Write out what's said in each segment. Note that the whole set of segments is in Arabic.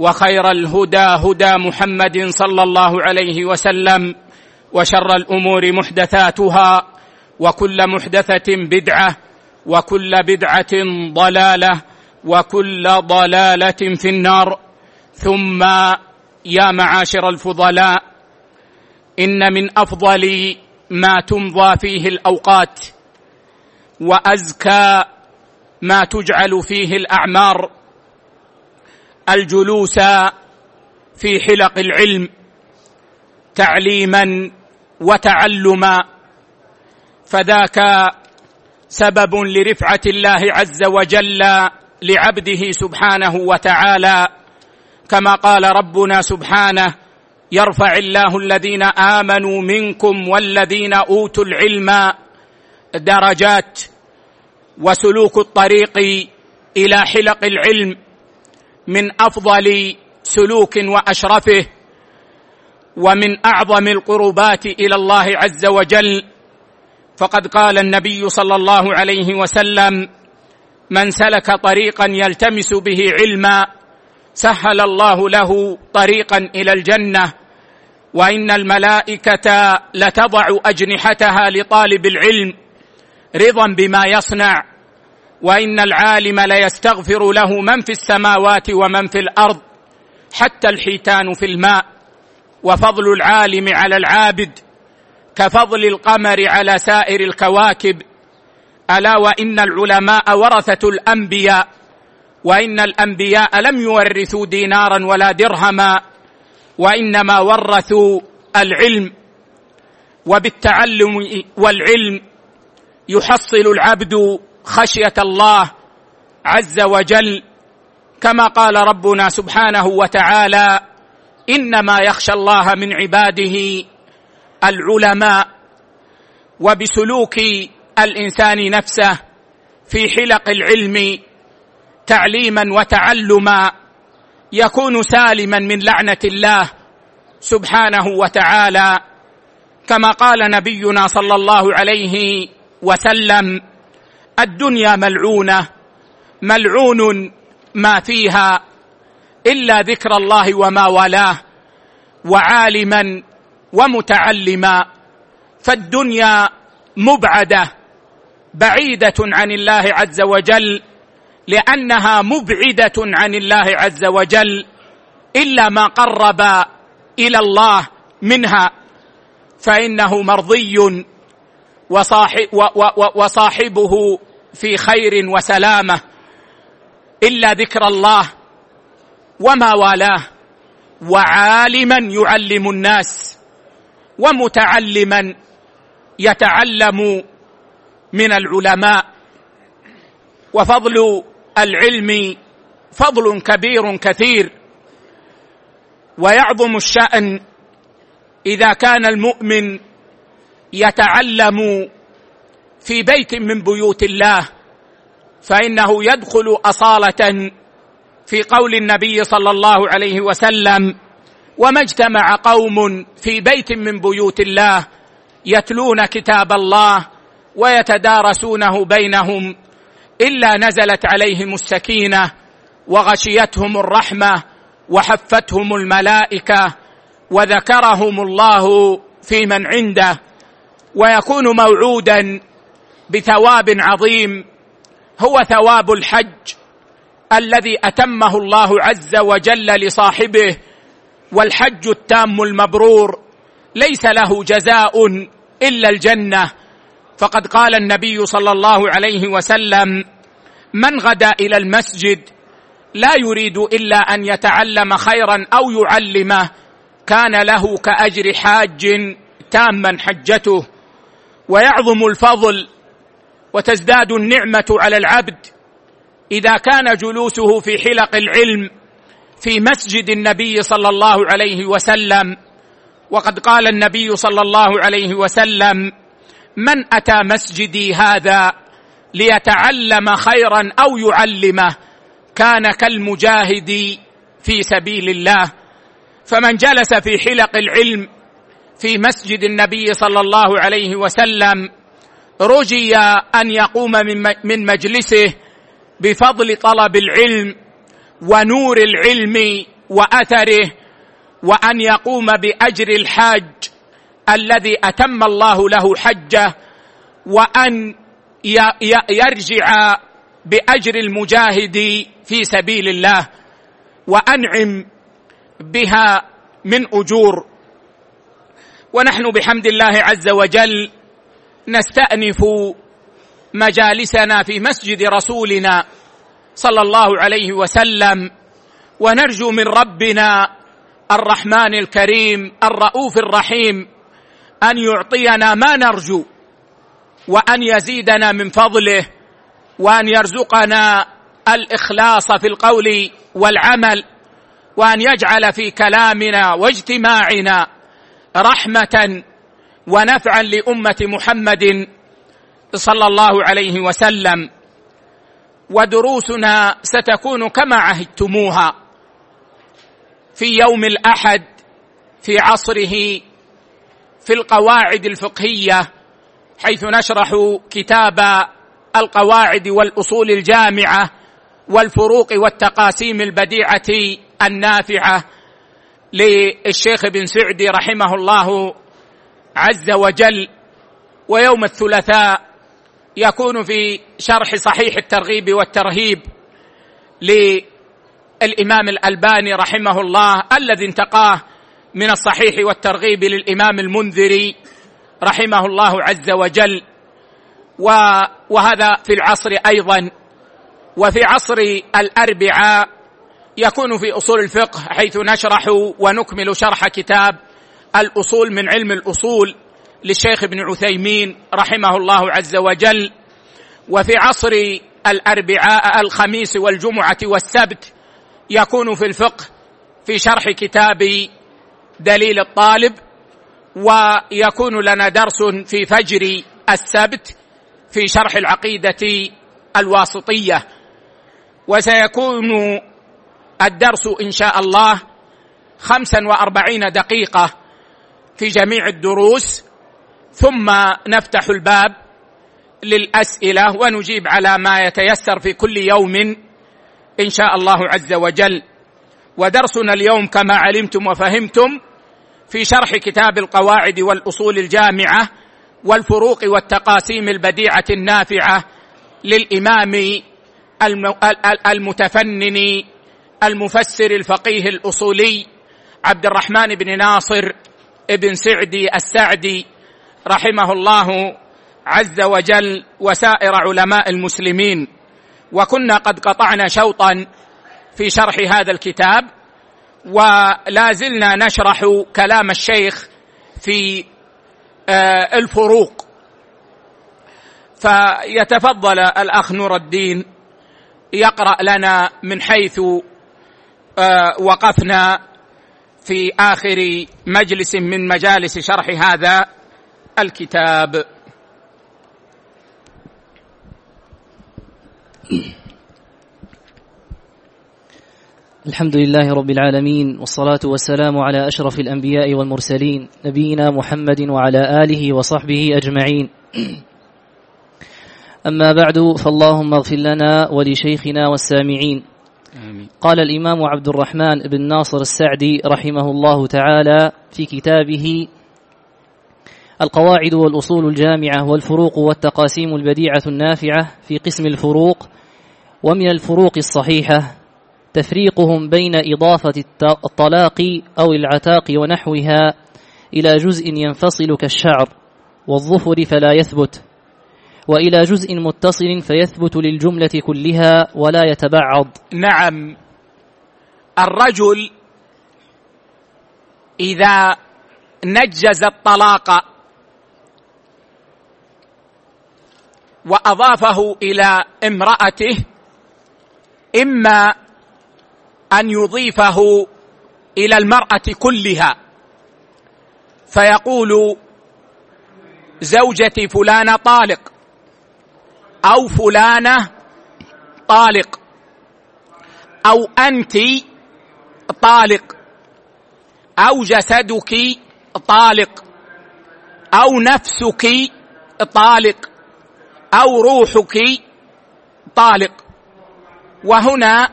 وخير الهدى هدى محمد صلى الله عليه وسلم وشر الأمور محدثاتها وكل محدثة بدعة وكل بدعة ضلالة وكل ضلالة في النار. ثم يا معاشر الفضلاء إن من أفضل ما تمضى فيه الأوقات وأزكى ما تجعل فيه الأعمار الجلوس في حلق العلم تعليما وتعلما فذاك سبب لرفعة الله عز وجل لعبده سبحانه وتعالى. كما قال ربنا سبحانه يرفع الله الذين آمنوا منكم والذين أوتوا العلم درجات وسلوك الطريق إلى حلق العلم. من أفضل سلوك وأشرفه ومن أعظم القربات إلى الله عز وجل. فقد قال النبي صلى الله عليه وسلم من سلك طريقا يلتمس به علما سهل الله له طريقا إلى الجنة وإن الملائكة لتضع أجنحتها لطالب العلم رضا بما يصنع وإن العالم ليستغفر له من في السماوات ومن في الأرض حتى الحيتان في الماء. وفضل العالم على العابد كفضل القمر على سائر الكواكب. ألا وإن العلماء ورثة الأنبياء وإن الأنبياء لم يورثوا دينارا ولا درهما وإنما ورثوا العلم. وبالتعلم والعلم يحصل العبد خشية الله عز وجل كما قال ربنا سبحانه وتعالى إنما يخشى الله من عباده العلماء وبسلوك الإنسان نفسه في حلق العلم تعليما وتعلما يكون سالما من لعنة الله سبحانه وتعالى كما قال نبينا صلى الله عليه وسلم الدنيا ملعونة ملعون ما فيها إلا ذكر الله وما والاه وعالما ومتعلما فالدنيا مبعدة بعيدة عن الله عز وجل لأنها مبعدة عن الله عز وجل إلا ما قرب إلى الله منها فإنه مرضي وصاحبه في خير وسلامة إلا ذكر الله وما والاه وعالما يعلم الناس ومتعلما يتعلم من العلماء وفضل العلم فضل كبير كثير ويعظم الشأن إذا كان المؤمن يتعلم في بيت من بيوت الله فإنه يدخل أصالة في قول النبي صلى الله عليه وسلم وما اجتمع قوم في بيت من بيوت الله يتلون كتاب الله ويتدارسونه بينهم إلا نزلت عليهم السكينة وغشيتهم الرحمة وحفتهم الملائكة وذكرهم الله في من عنده ويكون موعودا بثواب عظيم هو ثواب الحج الذي أتمه الله عز وجل لصاحبه والحج التام المبرور ليس له جزاء إلا الجنة. فقد قال النبي صلى الله عليه وسلم من غدا إلى المسجد لا يريد إلا أن يتعلم خيرا أو يعلمه كان له كأجر حاج تاما حجته. ويعظم الفضل وتزداد النعمة على العبد إذا كان جلوسه في حلق العلم في مسجد النبي صلى الله عليه وسلم. وقد قال النبي صلى الله عليه وسلم من أتى مسجدي هذا ليتعلم خيرا أو يعلمه كان كالمجاهد في سبيل الله. فمن جلس في حلق العلم في مسجد النبي صلى الله عليه وسلم رجي أن يقوم من مجلسه بفضل طلب العلم ونور العلم وأثره وأن يقوم بأجر الحاج الذي أتم الله له حجه وأن يرجع بأجر المجاهد في سبيل الله وأنعم بها من أجور. ونحن بحمد الله عز وجل نستأنف مجالسنا في مسجد رسولنا صلى الله عليه وسلم ونرجو من ربنا الرحمن الكريم الرؤوف الرحيم أن يعطينا ما نرجو وأن يزيدنا من فضله وأن يرزقنا الإخلاص في القول والعمل وأن يجعل في كلامنا واجتماعنا رحمة ونفعا لأمة محمد صلى الله عليه وسلم. ودروسنا ستكون كما عهدتموها. في يوم الأحد في عصره في القواعد الفقهية حيث نشرح كتاب القواعد والأصول الجامعة والفروق والتقاسيم البديعة النافعة للشيخ بن سعدي رحمه الله عز وجل ويوم الثلاثاء يكون في شرح صحيح الترغيب والترهيب للإمام الألباني رحمه الله الذي انتقاه من الصحيح والترغيب للإمام المنذري رحمه الله عز وجل. وهذا في العصر أيضا. وفي عصر الأربعاء يكون في أصول الفقه حيث نشرح ونكمل شرح كتاب الأصول من علم الأصول للشيخ ابن عثيمين رحمه الله عز وجل وفي عصر الأربعاء الخميس والجمعة والسبت يكون في الفقه في شرح كتاب دليل الطالب ويكون لنا درس في فجر السبت في شرح العقيدة الواسطية. وسيكون الدرس إن شاء الله خمسا وأربعين دقيقة. في جميع الدروس ثم نفتح الباب للأسئلة ونجيب على ما يتيسر في كل يوم إن شاء الله عز وجل. ودرسنا اليوم كما علمتم وفهمتم في شرح كتاب القواعد والأصول الجامعة والفروق والتقاسيم البديعة النافعة للإمام المتفنن المفسر الفقيه الأصولي عبد الرحمن بن ناصر ابن سعدي السعدي رحمه الله عز وجل وسائر علماء المسلمين. وكنا قد قطعنا شوطا في شرح هذا الكتاب ولا زلنا نشرح كلام الشيخ في آه، الفروق. فيتفضل الأخ نور الدين يقرأ لنا من حيث آه، وقفنا في آخر مجلس من مجالس شرح هذا الكتاب. الحمد لله رب العالمين والصلاة والسلام على أشرف الأنبياء والمرسلين نبينا محمد وعلى آله وصحبه أجمعين. أما بعد فاللهم اغفر لنا ولشيخنا والسامعين. آمين. قال الإمام عبد الرحمن بن ناصر السعدي رحمه الله تعالى في كتابه القواعد والأصول الجامعة والفروق والتقاسيم البديعة النافعة في قسم الفروق ومن الفروق الصحيحة تفريقهم بين إضافة الطلاق أو العتاق ونحوها إلى جزء ينفصل كالشعر والظفر فلا يثبت وإلى جزء متصل فيثبت للجملة كلها ولا يتبعض. نعم. الرجل إذا نجز الطلاق وأضافه إلى امرأته إما أن يضيفه إلى المرأة كلها فيقول زوجتي فلانة طالق. أو فلانة طالق أو أنت طالق أو جسدك طالق أو نفسك طالق أو روحك طالق. وهنا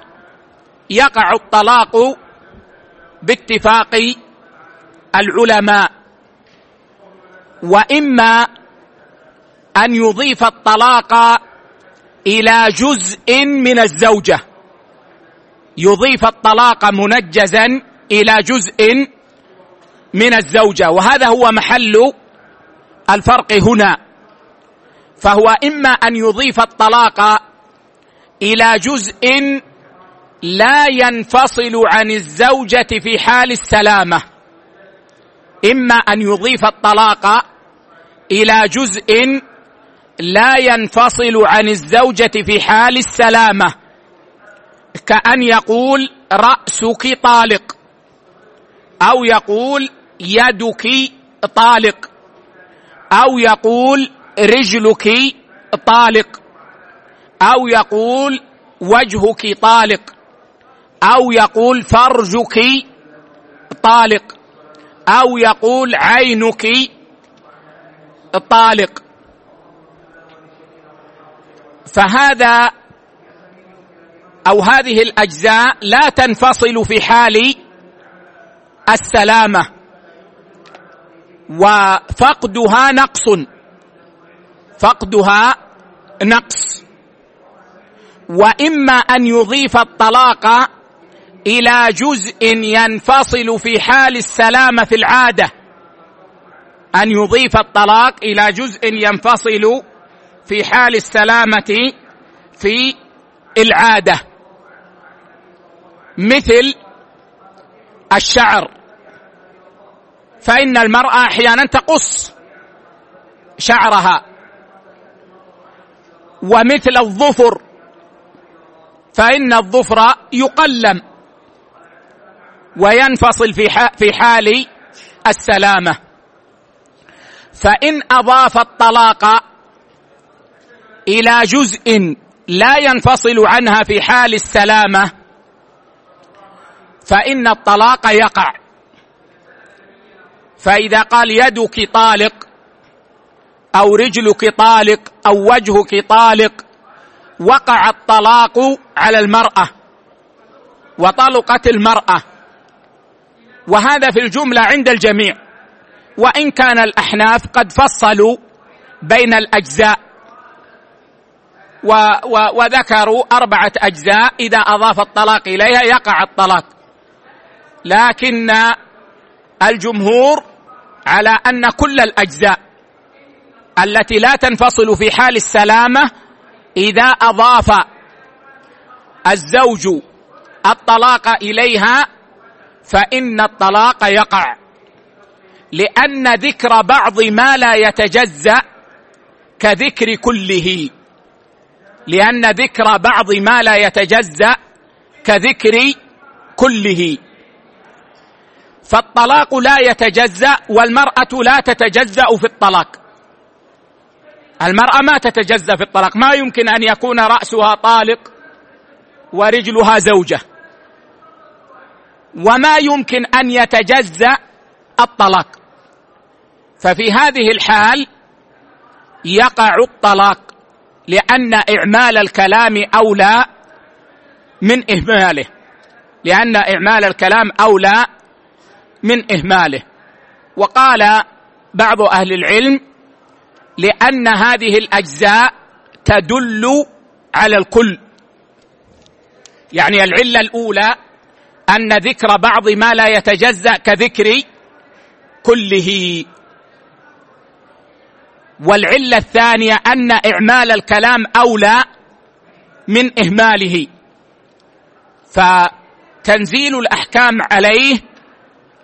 يقع الطلاق باتفاق العلماء وإما أن يضيف الطلاق إلى جزء من الزوجة. يضيف الطلاق منجزا إلى جزء من الزوجة. وهذا هو محل الفرق هنا. فهو إما أن يضيف الطلاق إلى جزء لا ينفصل عن الزوجة في حال السلامة. إما أن يضيف الطلاق إلى جزء لا ينفصل عن الزوجة في حال السلامة. كأن يقول رأسك طالق. أو يقول يدك طالق. أو يقول رجلك طالق. أو يقول وجهك طالق. أو يقول فرجك طالق. أو يقول عينك طالق. فهذا أو هذه الأجزاء لا تنفصل في حال السلامة. وفقدها نقص. فقدها نقص. وإما أن يضيف الطلاق إلى جزء ينفصل في حال السلامة في العادة. أن يضيف الطلاق إلى جزء ينفصل في حال السلامة في العادة. مثل الشعر. فإن المرأة أحيانا تقص شعرها. ومثل الظفر. فإن الظفر يقلم وينفصل في في حال السلامة. فإن أضاف الطلاق إلى جزء لا ينفصل عنها في حال السلامة فإن الطلاق يقع. فإذا قال يدك طالق أو رجلك طالق أو وجهك طالق وقع الطلاق على المرأة وطلقت المرأة. وهذا في الجملة عند الجميع. وإن كان الأحناف قد فصلوا بين الأجزاء. و و وذكروا أربعة أجزاء إذا أضاف الطلاق إليها يقع الطلاق. لكن الجمهور على أن كل الأجزاء التي لا تنفصل في حال السلامة إذا أضاف الزوج الطلاق إليها فإن الطلاق يقع. لأن ذكر بعض ما لا يتجزأ كذكر كله. لأن ذكر بعض ما لا يتجزأ كذكر كله. فالطلاق لا يتجزأ والمرأة لا تتجزأ في الطلاق. المرأة ما تتجزأ في الطلاق. ما يمكن أن يكون رأسها طالق ورجلها زوجة. وما يمكن أن يتجزأ الطلاق. ففي هذه الحال يقع الطلاق. لأن إعمال الكلام أولى من إهماله. لأن إعمال الكلام أولى من إهماله. وقال بعض أهل العلم لأن هذه الأجزاء تدل على الكل. يعني العلة الأولى أن ذكر بعض ما لا يتجزأ كذكر كله. والعلة الثانية أن إعمال الكلام أولى من إهماله. فتنزيل الأحكام عليه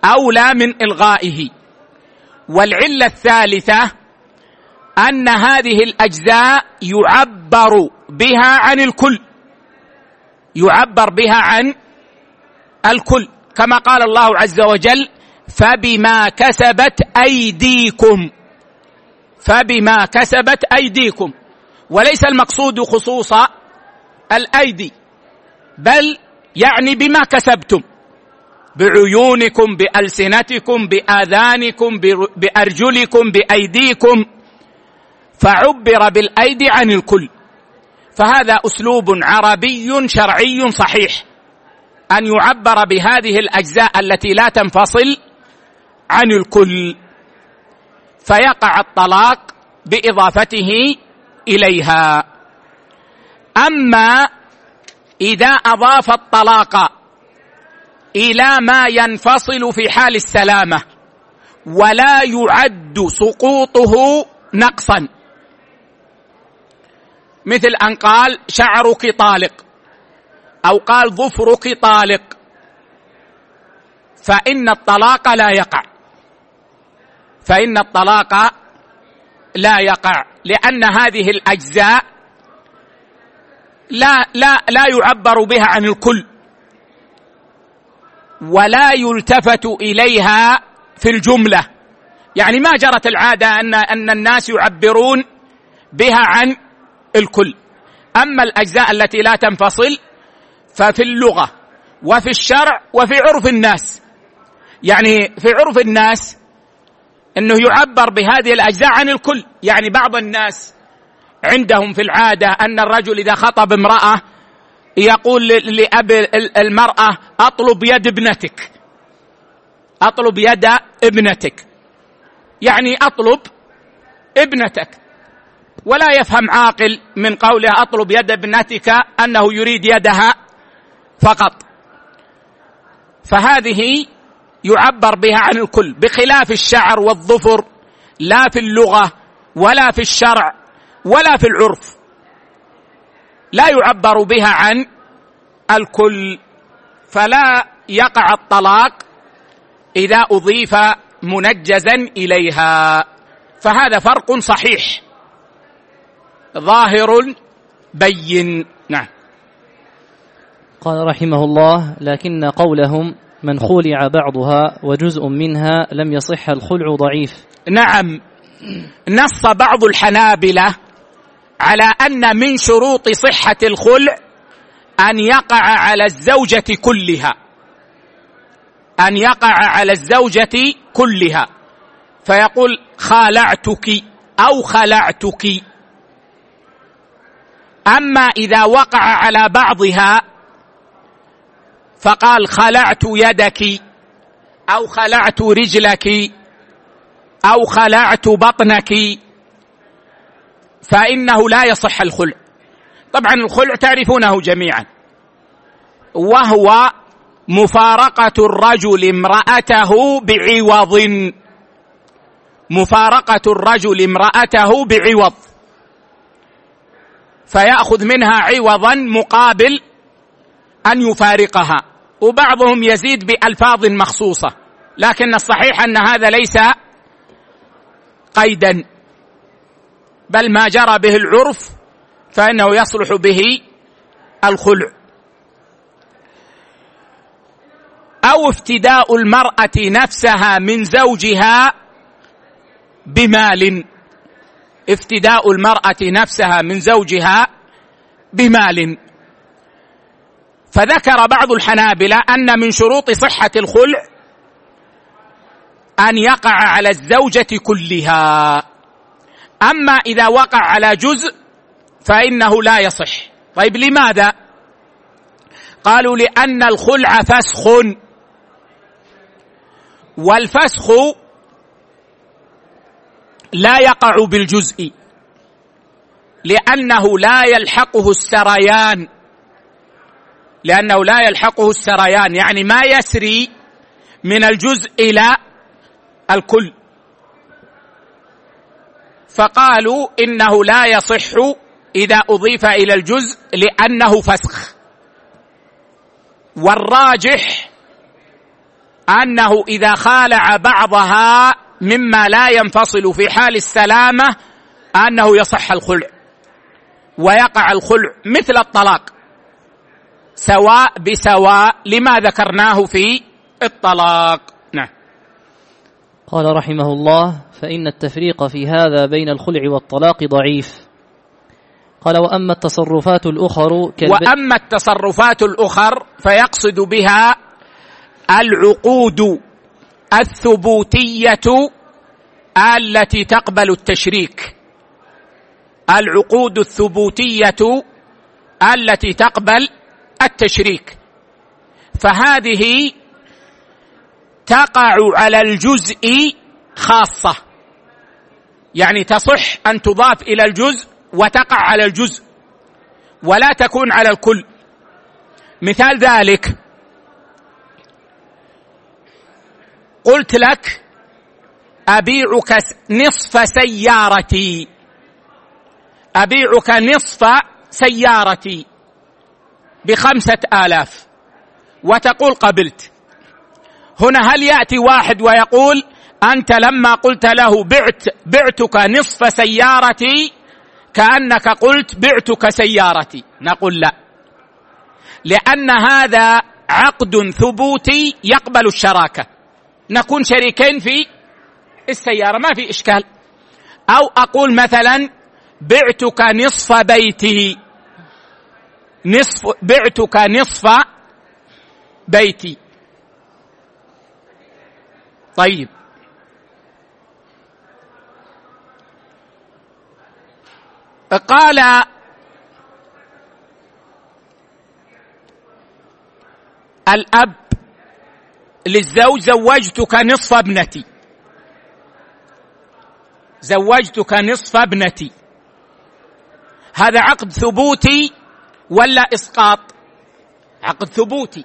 أولى من إلغائه. والعلة الثالثة أن هذه الأجزاء يعبر بها عن الكل. يعبر بها عن الكل. كما قال الله عز وجل فبما كسبت أيديكم فبما كسبت أيديكم. وليس المقصود خصوص الأيدي بل يعني بما كسبتم. بعيونكم بألسنتكم بآذانكم بأرجلكم بأيديكم. فعبر بالايدي عن الكل. فهذا أسلوب عربي شرعي صحيح. أن يعبر بهذه الأجزاء التي لا تنفصل عن الكل. فيقع الطلاق بإضافته إليها. أما إذا أضاف الطلاق إلى ما ينفصل في حال السلامة ولا يعد سقوطه نقصا. مثل أن قال شعرك طالق أو قال ظفرك طالق. فإن الطلاق لا يقع. فإن الطلاق لا يقع لأن هذه الأجزاء لا لا لا يعبر بها عن الكل ولا يلتفت إليها في الجملة. يعني ما جرت العادة أن أن الناس يعبرون بها عن الكل. أما الأجزاء التي لا تنفصل ففي اللغة وفي الشرع وفي عرف الناس. يعني في عرف الناس إنه يعبر بهذه الأجزاء عن الكل. يعني بعض الناس عندهم في العادة أن الرجل إذا خطب امرأة يقول لأب المرأة أطلب يد ابنتك. أطلب يد ابنتك. يعني أطلب ابنتك. ولا يفهم عاقل من قوله أطلب يد ابنتك أنه يريد يدها فقط. فهذه يعبر بها عن الكل بخلاف الشعر والظفر لا في اللغة ولا في الشرع ولا في العرف. لا يعبر بها عن الكل فلا يقع الطلاق إذا أضيف منجزا إليها. فهذا فرق صحيح. ظاهر بين. نعم. قال رحمه الله لكن قولهم من خولع بعضها وجزء منها لم يصح الخلع ضعيف. نعم. نص بعض الحنابلة على أن من شروط صحة الخلع أن يقع على الزوجة كلها. أن يقع على الزوجة كلها. فيقول خالعتك أو خلعتك. أما إذا وقع على بعضها فقال خلعت يدك أو خلعت رجلك أو خلعت بطنك فإنه لا يصح الخلع. طبعا الخلع تعرفونه جميعا. وهو مفارقة الرجل امرأته بعوض. مفارقة الرجل امرأته بعوض. فيأخذ منها عوضا مقابل أن يفارقها. وبعضهم يزيد بألفاظ مخصوصة. لكن الصحيح أن هذا ليس قيدا. بل ما جرى به العرف فإنه يصلح به الخلع. أو افتداء المرأة نفسها من زوجها بمال. افتداء المرأة نفسها من زوجها بمال. فذكر بعض الحنابلة أن من شروط صحة الخلع أن يقع على الزوجة كلها. أما إذا وقع على جزء فإنه لا يصح. طيب لماذا؟ قالوا لأن الخلع فسخ. والفسخ لا يقع بالجزء لأنه لا يلحقه السريان. لأنه لا يلحقه السريان يعني ما يسري من الجزء إلى الكل. فقالوا إنه لا يصح إذا أضيف إلى الجزء لأنه فسخ. والراجح أنه إذا خالع بعضها مما لا ينفصل في حال السلامة أنه يصح الخلع ويقع الخلع مثل الطلاق. سواء بسواء لما ذكرناه في الطلاق. نعم. قال رحمه الله فإن التفريق في هذا بين الخلع والطلاق ضعيف. قال وأما التصرفات الأخر. وأما التصرفات الأخر فيقصد بها العقود الثبوتية التي تقبل التشريك. العقود الثبوتية التي تقبل التشريك. فهذه تقع على الجزء خاصة. يعني تصح أن تضاف إلى الجزء وتقع على الجزء ولا تكون على الكل. مثال ذلك. قلت لك أبيعك نصف سيارتي. أبيعك نصف سيارتي. بخمسة آلاف. وتقول قبلت. هنا هل يأتي واحد ويقول أنت لما قلت له بعت بعتك نصف سيارتي كأنك قلت بعتك سيارتي. نقول لا. لأن هذا عقد ثبوتي يقبل الشراكة. نكون شريكين في السيارة ما في إشكال. أو أقول مثلا بعتك نصف بيتي. نصف بعتك نصف بيتي. طيب. قال الأب للزوج زوجتك نصف ابنتي. زوجتك نصف ابنتي. هذا عقد ثبوتي ولا إسقاط. عقد ثبوتي.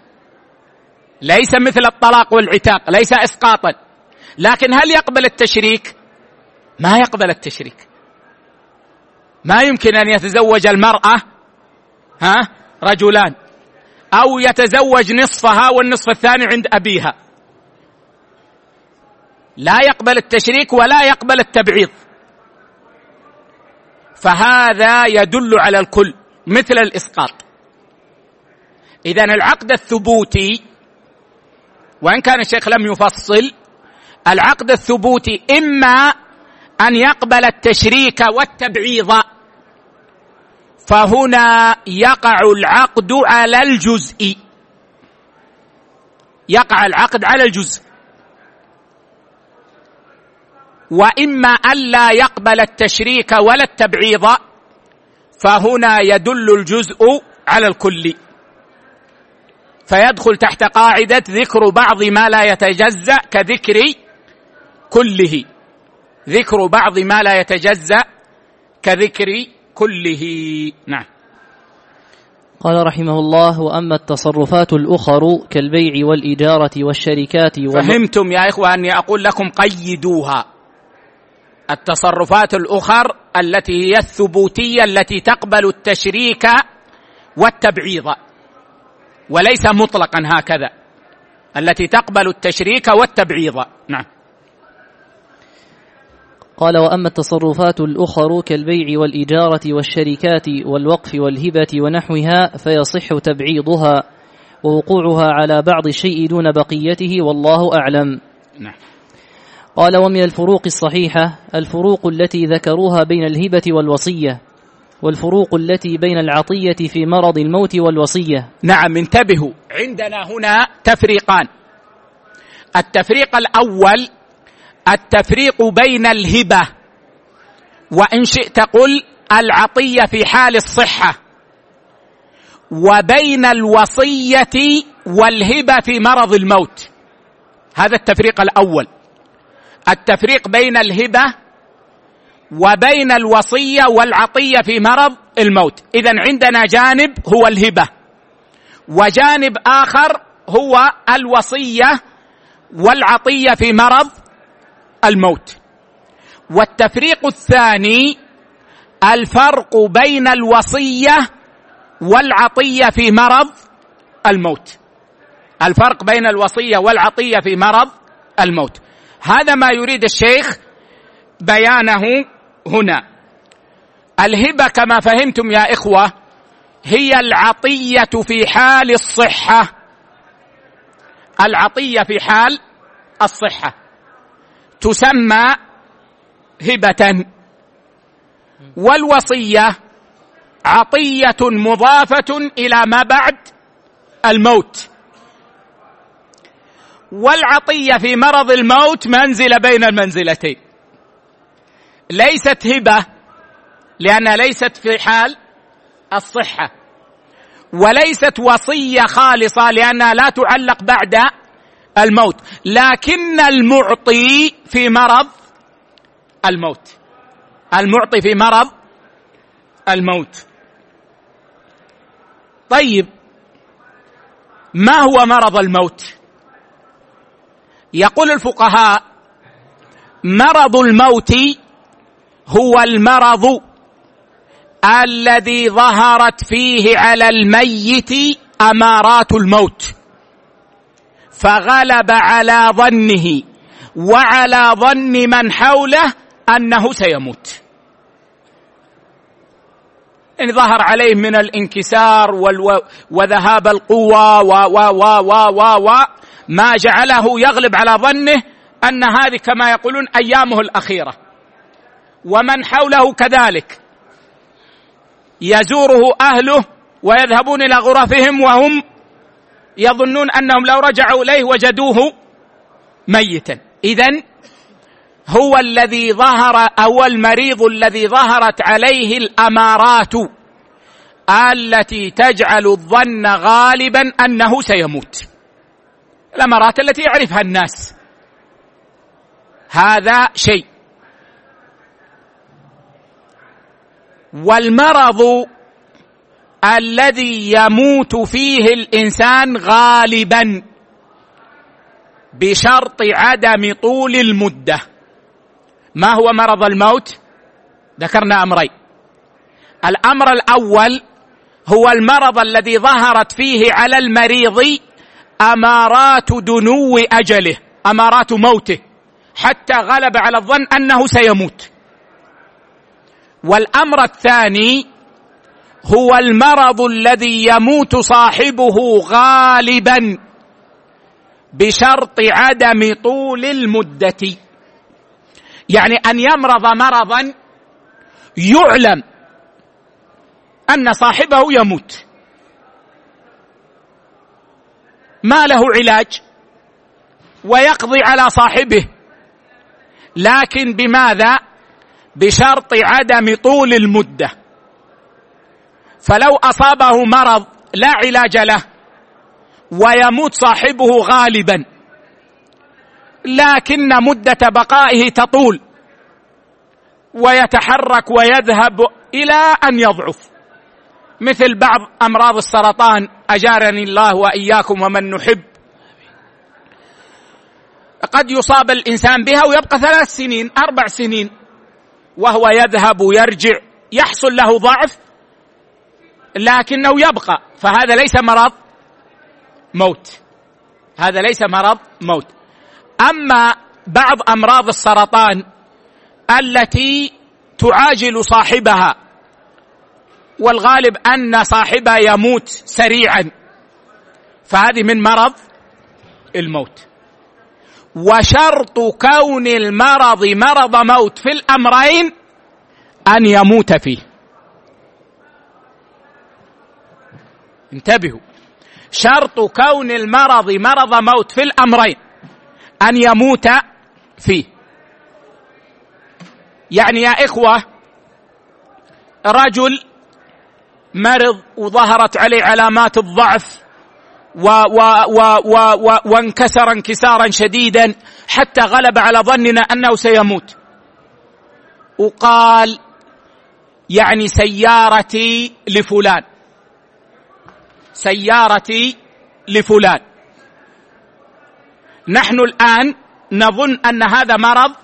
ليس مثل الطلاق والعتاق ليس اسقاطا. لكن هل يقبل التشريك؟ ما يقبل التشريك. ما يمكن أن يتزوج المرأة ها رجلان أو يتزوج نصفها والنصف الثاني عند أبيها. لا يقبل التشريك ولا يقبل التبعيض. فهذا يدل على الكل. مثل الإسقاط. اذا العقد الثبوتي وإن كان الشيخ لم يفصل العقد الثبوتي إما أن يقبل التشريك والتبعيض فهنا يقع العقد على الجزء. يقع العقد على الجزء. وإما الا يقبل التشريك ولا التبعيض فهنا يدل الجزء على الكل. فيدخل تحت قاعدة ذكر بعض ما لا يتجزأ كذكر كله. ذكر بعض ما لا يتجزأ كذكر كله. نعم. قال رحمه الله وأما التصرفات الأخر كالبيع والإجارة والشركات فهمتم يا اخوه اني أقول لكم قيدوها. التصرفات الأخر التي هي الثبوتية التي تقبل التشريك والتبعيض. وليس مطلقا هكذا. التي تقبل التشريك والتبعيض. نعم. قال وأما التصرفات الأخر كالبيع والإجارة والشركات والوقف والهبة ونحوها فيصح تبعيضها ووقوعها على بعض الشيء دون بقيته والله أعلم. نعم. قال ومن الفروق الصحيحة الفروق التي ذكروها بين الهبة والوصية والفروق التي بين العطية في مرض الموت والوصية. نعم انتبهوا. عندنا هنا تفريقان. التفريق الأول التفريق بين الهبة. وإن شئت قل العطية في حال الصحة. وبين الوصية والهبة في مرض الموت. هذا التفريق الأول. التفريق بين الهبة وبين الوصية والعطية في مرض الموت. اذا عندنا جانب هو الهبة وجانب آخر هو الوصية والعطية في مرض الموت. والتفريق الثاني الفرق بين الوصية والعطية في مرض الموت. الفرق بين الوصية والعطية في مرض الموت. هذا ما يريد الشيخ بيانه هنا. الهبة كما فهمتم يا إخوة هي العطية في حال الصحة. العطية في حال الصحة. تسمى هبة. والوصية عطية مضافة إلى ما بعد الموت. والعطية في مرض الموت منزلة بين المنزلتين. ليست هبة لأنها ليست في حال الصحة. وليست وصية خالصة لأنها لا تعلق بعد الموت. لكن المعطي في مرض الموت. المعطي في مرض الموت. طيب ما هو مرض الموت؟ يقول الفقهاء مرض الموت هو المرض الذي ظهرت فيه على الميت أمارات الموت فغلب على ظنه وعلى ظن من حوله أنه سيموت إن ظهر عليه من الانكسار. وذهاب القوة و و و و و و ما جعله يغلب على ظنه أن هذه كما يقولون أيامه الأخيرة. ومن حوله كذلك. يزوره أهله ويذهبون إلى غرفهم وهم يظنون أنهم لو رجعوا إليه وجدوه ميتا. إذا هو الذي ظهر أو المريض الذي ظهرت عليه الأمارات التي تجعل الظن غالبا أنه سيموت. الأمارات التي يعرفها الناس. هذا شيء. والمرض الذي يموت فيه الإنسان غالبا بشرط عدم طول المدة. ما هو مرض الموت؟ ذكرنا أمرين. الأمر الأول هو المرض الذي ظهرت فيه على المريض أمارات دنو أجله أمارات موته حتى غلب على الظن أنه سيموت. والأمر الثاني هو المرض الذي يموت صاحبه غالبا بشرط عدم طول المدة. يعني أن يمرض مرضا يعلم أن صاحبه يموت. ما له علاج ويقضي على صاحبه. لكن بماذا؟ بشرط عدم طول المدة. فلو أصابه مرض لا علاج له ويموت صاحبه غالبا لكن مدة بقائه تطول ويتحرك ويذهب إلى أن يضعف. مثل بعض أمراض السرطان أجارني الله وإياكم ومن نحب. قد يصاب الإنسان بها ويبقى ثلاث سنين أربع سنين وهو يذهب ويرجع. يحصل له ضعف لكنه يبقى. فهذا ليس مرض موت. هذا ليس مرض موت. أما بعض أمراض السرطان التي تعاجل صاحبها والغالب أن صاحبها يموت سريعا. فهذه من مرض الموت. وشرط كون المرض مرض موت في الأمرين أن يموت فيه. انتبهوا. شرط كون المرض مرض موت في الأمرين أن يموت فيه. يعني يا إخوة رجل مرض وظهرت عليه علامات الضعف و و و و و وانكسر انكسارا شديدا حتى غلب على ظننا أنه سيموت. وقال يعني سيارتي لفلان. سيارتي لفلان. نحن الآن نظن أن هذا مرض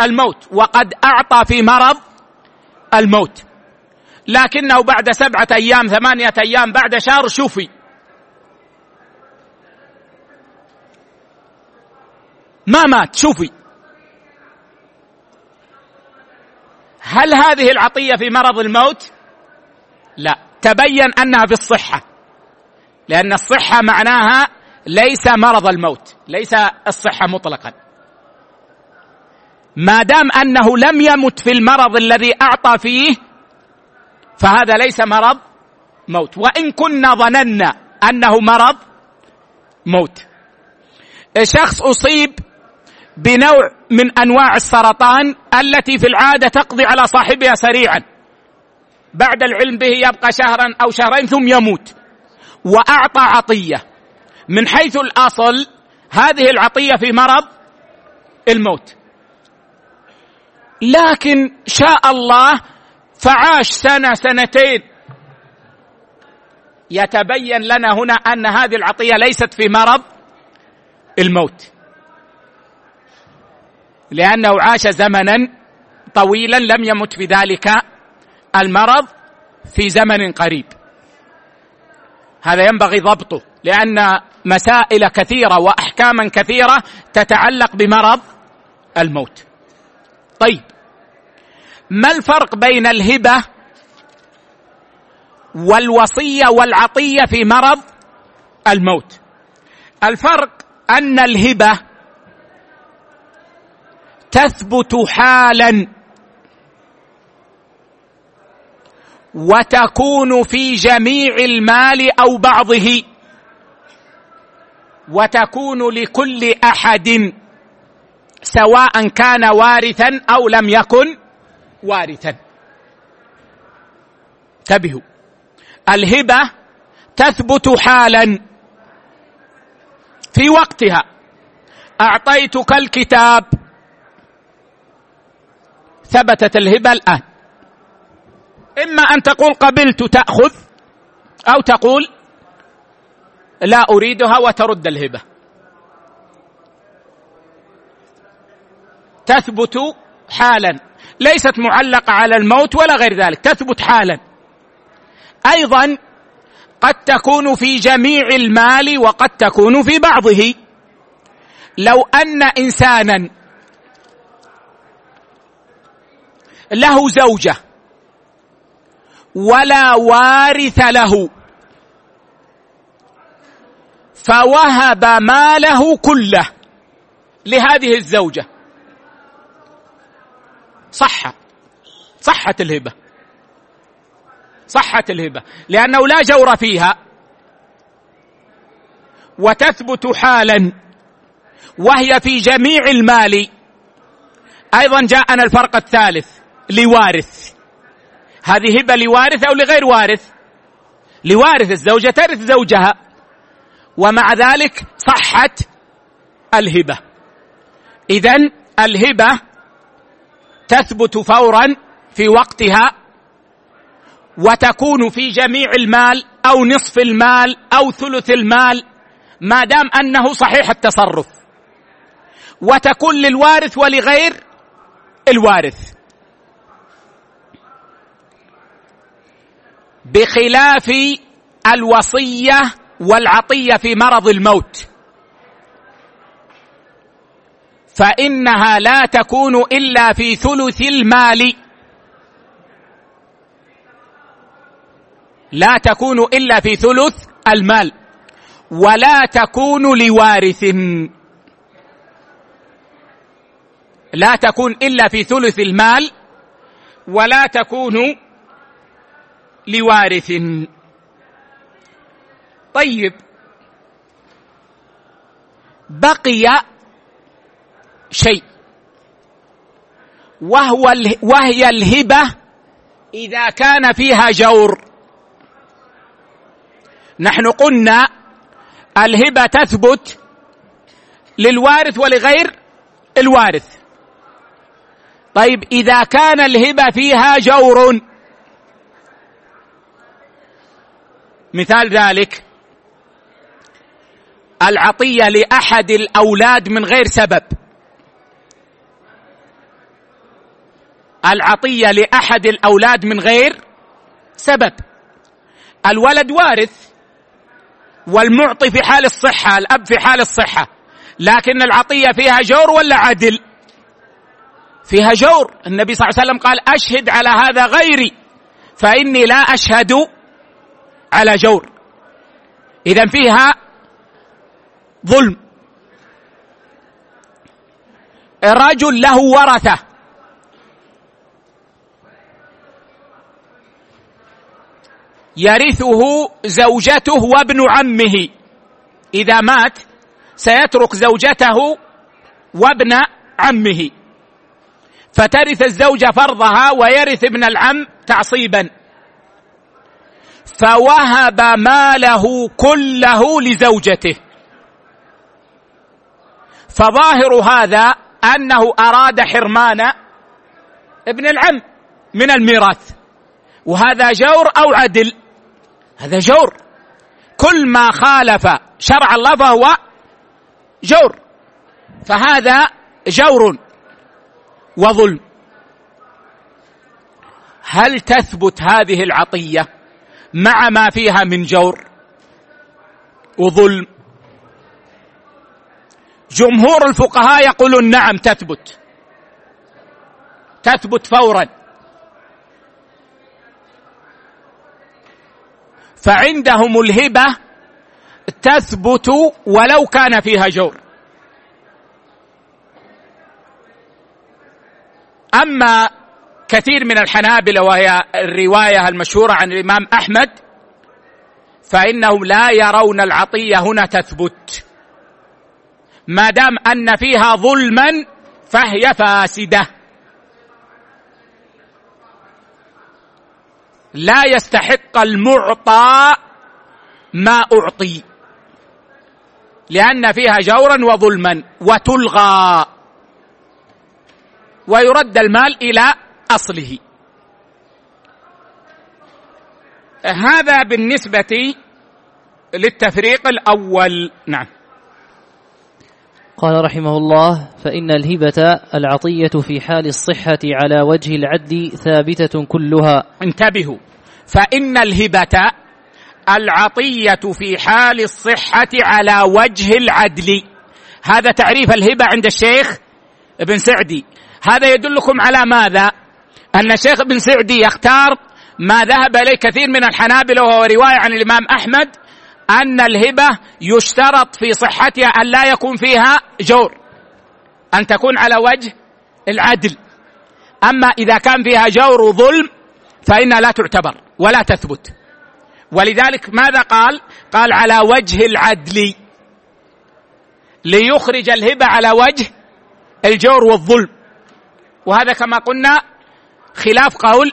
الموت وقد أعطى في مرض الموت. لكنه بعد سبعة أيام ثمانية أيام بعد شهر شفي. ما مات شفي. هل هذه العطية في مرض الموت؟ لا. تبين أنها في الصحة. لأن الصحة معناها ليس مرض الموت ليس الصحة مطلقا. ما دام أنه لم يمت في المرض الذي أعطى فيه فهذا ليس مرض موت. وإن كنا ظننا أنه مرض موت. شخص أصيب بنوع من أنواع السرطان التي في العادة تقضي على صاحبها سريعا. بعد العلم به يبقى شهرا أو شهرين ثم يموت. وأعطى عطية. من حيث الأصل هذه العطية في مرض الموت. لكن شاء الله فعاش سنة سنتين. يتبين لنا هنا أن هذه العطية ليست في مرض الموت. لأنه عاش زمنا طويلا لم يمت بذلك المرض في زمن قريب. هذا ينبغي ضبطه لأن مسائل كثيرة واحكاما كثيرة تتعلق بمرض الموت. طيب ما الفرق بين الهبة والوصية والعطية في مرض الموت؟ الفرق أن الهبة تثبت حالا وتكون في جميع المال أو بعضه وتكون لكل أحد سواء كان وارثا أو لم يكن. وارثا انتبهوا. الهبة تثبت حالا في وقتها. أعطيتك الكتاب. ثبتت الهبة الآن. إما أن تقول قبلت تأخذ أو تقول لا أريدها وترد الهبة. تثبت حالا. ليست معلقة على الموت ولا غير ذلك تثبت حالا. أيضا قد تكون في جميع المال وقد تكون في بعضه. لو أن انسانا له زوجة ولا وارث له فوهب ماله كله لهذه الزوجة. صح صحت الهبة. صحت الهبة. لأنه لا جور فيها. وتثبت حالا. وهي في جميع المال. أيضا جاءنا الفرق الثالث. لوارث. هذه هبة لوارث أو لغير وارث؟ لوارث الزوجة ترث زوجها. ومع ذلك صحت الهبة. اذا الهبة تثبت فورا في وقتها وتكون في جميع المال أو نصف المال أو ثلث المال ما دام أنه صحيح التصرف. وتكون للوارث ولغير الوارث. بخلاف الوصية والعطية في مرض الموت. فإنها لا تكون إلا في ثلث المال. لا تكون إلا في ثلث المال. ولا تكون لوارث. لا تكون إلا في ثلث المال. ولا تكون لوارث. طيب. بقي شيء. وهو وهي الهبة إذا كان فيها جور. نحن قلنا الهبة تثبت للوارث ولغير الوارث. طيب إذا كان الهبة فيها جور. مثال ذلك العطية لأحد الأولاد من غير سبب. العطية لأحد الأولاد من غير سبب. الولد وارث والمعطي في حال الصحة الأب في حال الصحة لكن العطية فيها جور ولا عدل؟ فيها جور. النبي صلى الله عليه وسلم قال أشهد على هذا غيري فإني لا أشهد على جور. اذا فيها ظلم. رجل له ورثة. يرثه زوجته وابن عمه. إذا مات سيترك زوجته وابن عمه. فترث الزوجه فرضها ويرث ابن العم تعصيبا. فوهب ماله كله لزوجته. فظاهر هذا أنه أراد حرمان ابن العم من الميراث. وهذا جور أو عدل؟ هذا جور. كل ما خالف شرع الله فهو جور. فهذا جور وظلم. هل تثبت هذه العطية مع ما فيها من جور وظلم؟ جمهور الفقهاء يقولون نعم تثبت. تثبت فورا. فعندهم الهبة تثبت ولو كان فيها جور. أما كثير من الحنابلة وهي الرواية المشهورة عن الإمام أحمد فإنهم لا يرون العطية هنا تثبت. ما دام أن فيها ظلما فهي فاسدة. لا يستحق المعطى ما أعطي لأن فيها جورا وظلما وتلغى ويرد المال إلى أصله. هذا بالنسبة للتفريق الأول. نعم. قال رحمه الله فإن الهبة العطية في حال الصحة على وجه العدل ثابتة كلها. انتبهوا. فإن الهبة العطية في حال الصحة على وجه العدل. هذا تعريف الهبة عند الشيخ ابن سعدي. هذا يدلكم على ماذا؟ أن الشيخ ابن سعدي يختار ما ذهب إليه كثير من الحنابلة وهو رواية عن الإمام أحمد أن الهبة يشترط في صحتها أن لا يكون فيها جور أن تكون على وجه العدل. أما إذا كان فيها جور وظلم فإنها لا تعتبر ولا تثبت. ولذلك ماذا قال؟ قال على وجه العدل ليخرج الهبة على وجه الجور والظلم. وهذا كما قلنا خلاف قول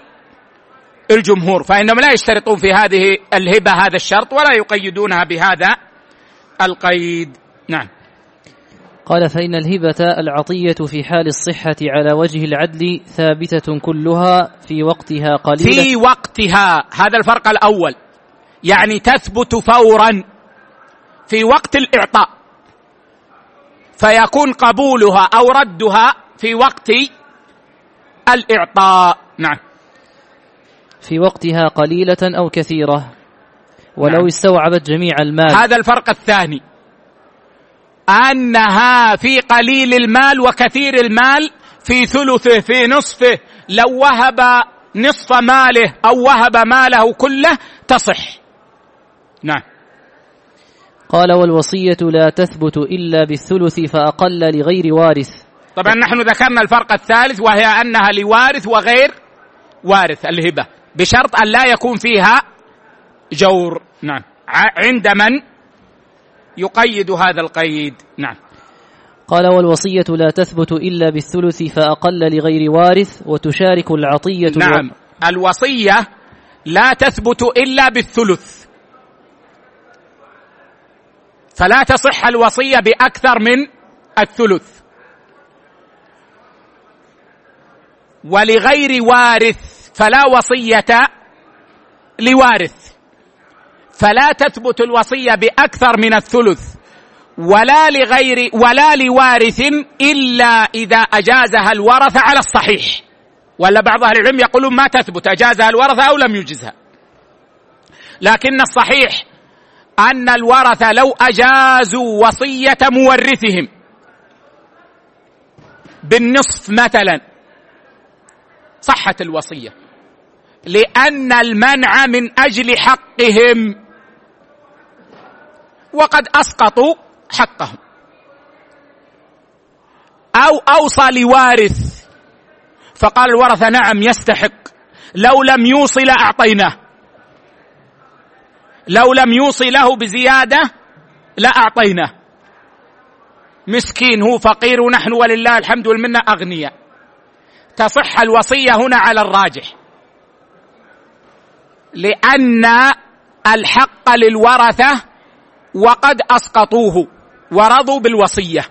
الجمهور فإنهم لا يشترطون في هذه الهبة هذا الشرط ولا يقيدونها بهذا القيد. نعم. قال فإن الهبة العطية في حال الصحة على وجه العدل ثابتة كلها في وقتها قليلة في وقتها هذا الفرق الأول. يعني تثبت فورا في وقت الإعطاء. فيكون قبولها أو ردها في وقت الإعطاء. نعم. في وقتها قليلة أو كثيرة. ولو نعم. استوعبت جميع المال. هذا الفرق الثاني. أنها في قليل المال وكثير المال في ثلثه في نصفه لو وهب نصف ماله أو وهب ماله كله تصح. نعم. قال والوصية لا تثبت إلا بالثلث فأقل لغير وارث. طبعا نحن ذكرنا الفرق الثالث وهي أنها لوارث وغير وارث الهبة. بشرط أن لا يكون فيها جور. نعم. عند من يقيد هذا القيد. نعم. قال والوصية لا تثبت إلا بالثلث فأقل لغير وارث وتشارك العطية نعم. الوصية لا تثبت إلا بالثلث. فلا تصح الوصية بأكثر من الثلث. ولغير وارث فلا وصية لوارث. فلا تثبت الوصية بأكثر من الثلث ولا لغير ولا لوارث إلا إذا أجازها الورثه على الصحيح. ولا بعض أهل العلم يقولون ما تثبت أجازها الورثه أو لم يجزها. لكن الصحيح أن الورثه لو أجازوا وصية مورثهم بالنصف مثلا صحت الوصية. لأن المنع من أجل حقهم. وقد أسقطوا حقهم. أو أوصى لوارث. فقال الورثة نعم يستحق. لو لم يوصي لاعطيناه لو لم يوصي له بزيادة لاعطيناه مسكين هو فقير ونحن ولله الحمد والمنة أغنياء. تصح الوصية هنا على الراجح. لأن الحق للورثة وقد أسقطوه ورضوا بالوصية.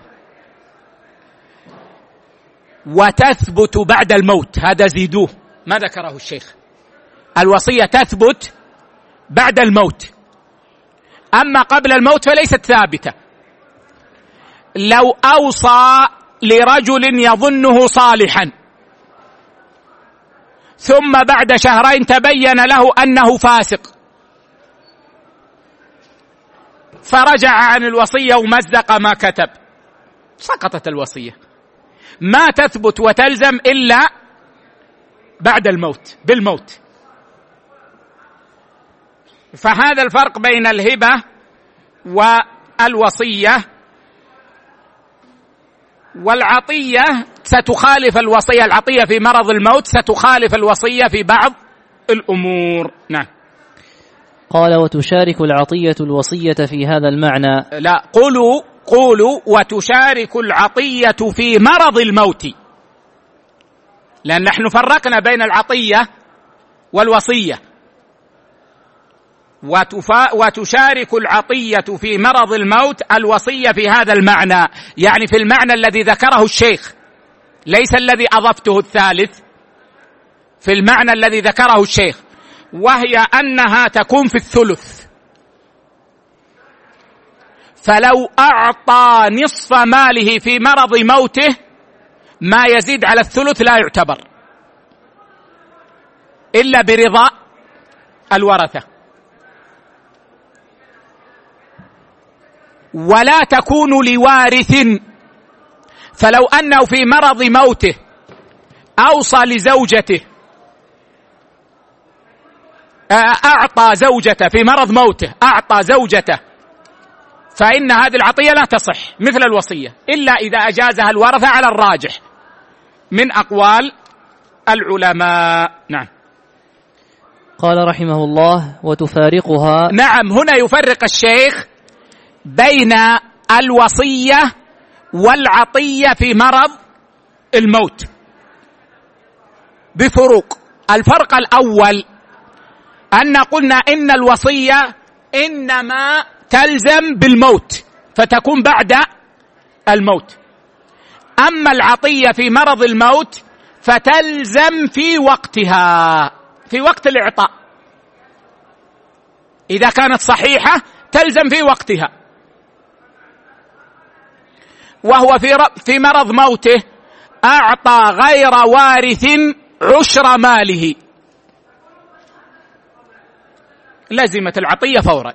وتثبت بعد الموت هذا زيدوه. ما ذكره الشيخ. الوصية تثبت بعد الموت. أما قبل الموت فليست ثابتة. لو أوصى لرجل يظنه صالحا ثم بعد شهرين تبين له أنه فاسق. فرجع عن الوصية ومزق ما كتب. سقطت الوصية. ما تثبت وتلزم إلا بعد الموت بالموت. فهذا الفرق بين الهبة والوصية والعطية ستخالف الوصية العطية في مرض الموت ستخالف الوصية في بعض الأمور. نعم. قال وتشارك العطية الوصية في هذا المعنى. لا قولوا قولوا وتشارك العطية في مرض الموت. لأن نحن فرقنا بين العطية والوصية. وتفا وتشارك العطية في مرض الموت الوصية في هذا المعنى. يعني في المعنى الذي ذكره الشيخ. ليس الذي أضفته الثالث في المعنى الذي ذكره الشيخ وهي أنها تكون في الثلث. فلو أعطى نصف ماله في مرض موته ما يزيد على الثلث لا يعتبر. إلا برضا الورثة. ولا تكون لوارث فلو أنه في مرض موته أوصى لزوجته أعطى زوجته في مرض موته أعطى زوجته فإن هذه العطية لا تصح مثل الوصية إلا إذا أجازها الورثة على الراجح. من أقوال العلماء. نعم. قال رحمه الله وتفارقها نعم هنا يفرق الشيخ بين الوصية والعطية في مرض الموت. بفروق. الفرق الأول أن قلنا إن الوصية إنما تلزم بالموت فتكون بعد الموت. أما العطية في مرض الموت فتلزم في وقتها في وقت الإعطاء. إذا كانت صحيحة تلزم في وقتها. وهو في في مرض موته أعطى غير وارث عشر ماله. لزمت العطية فورا.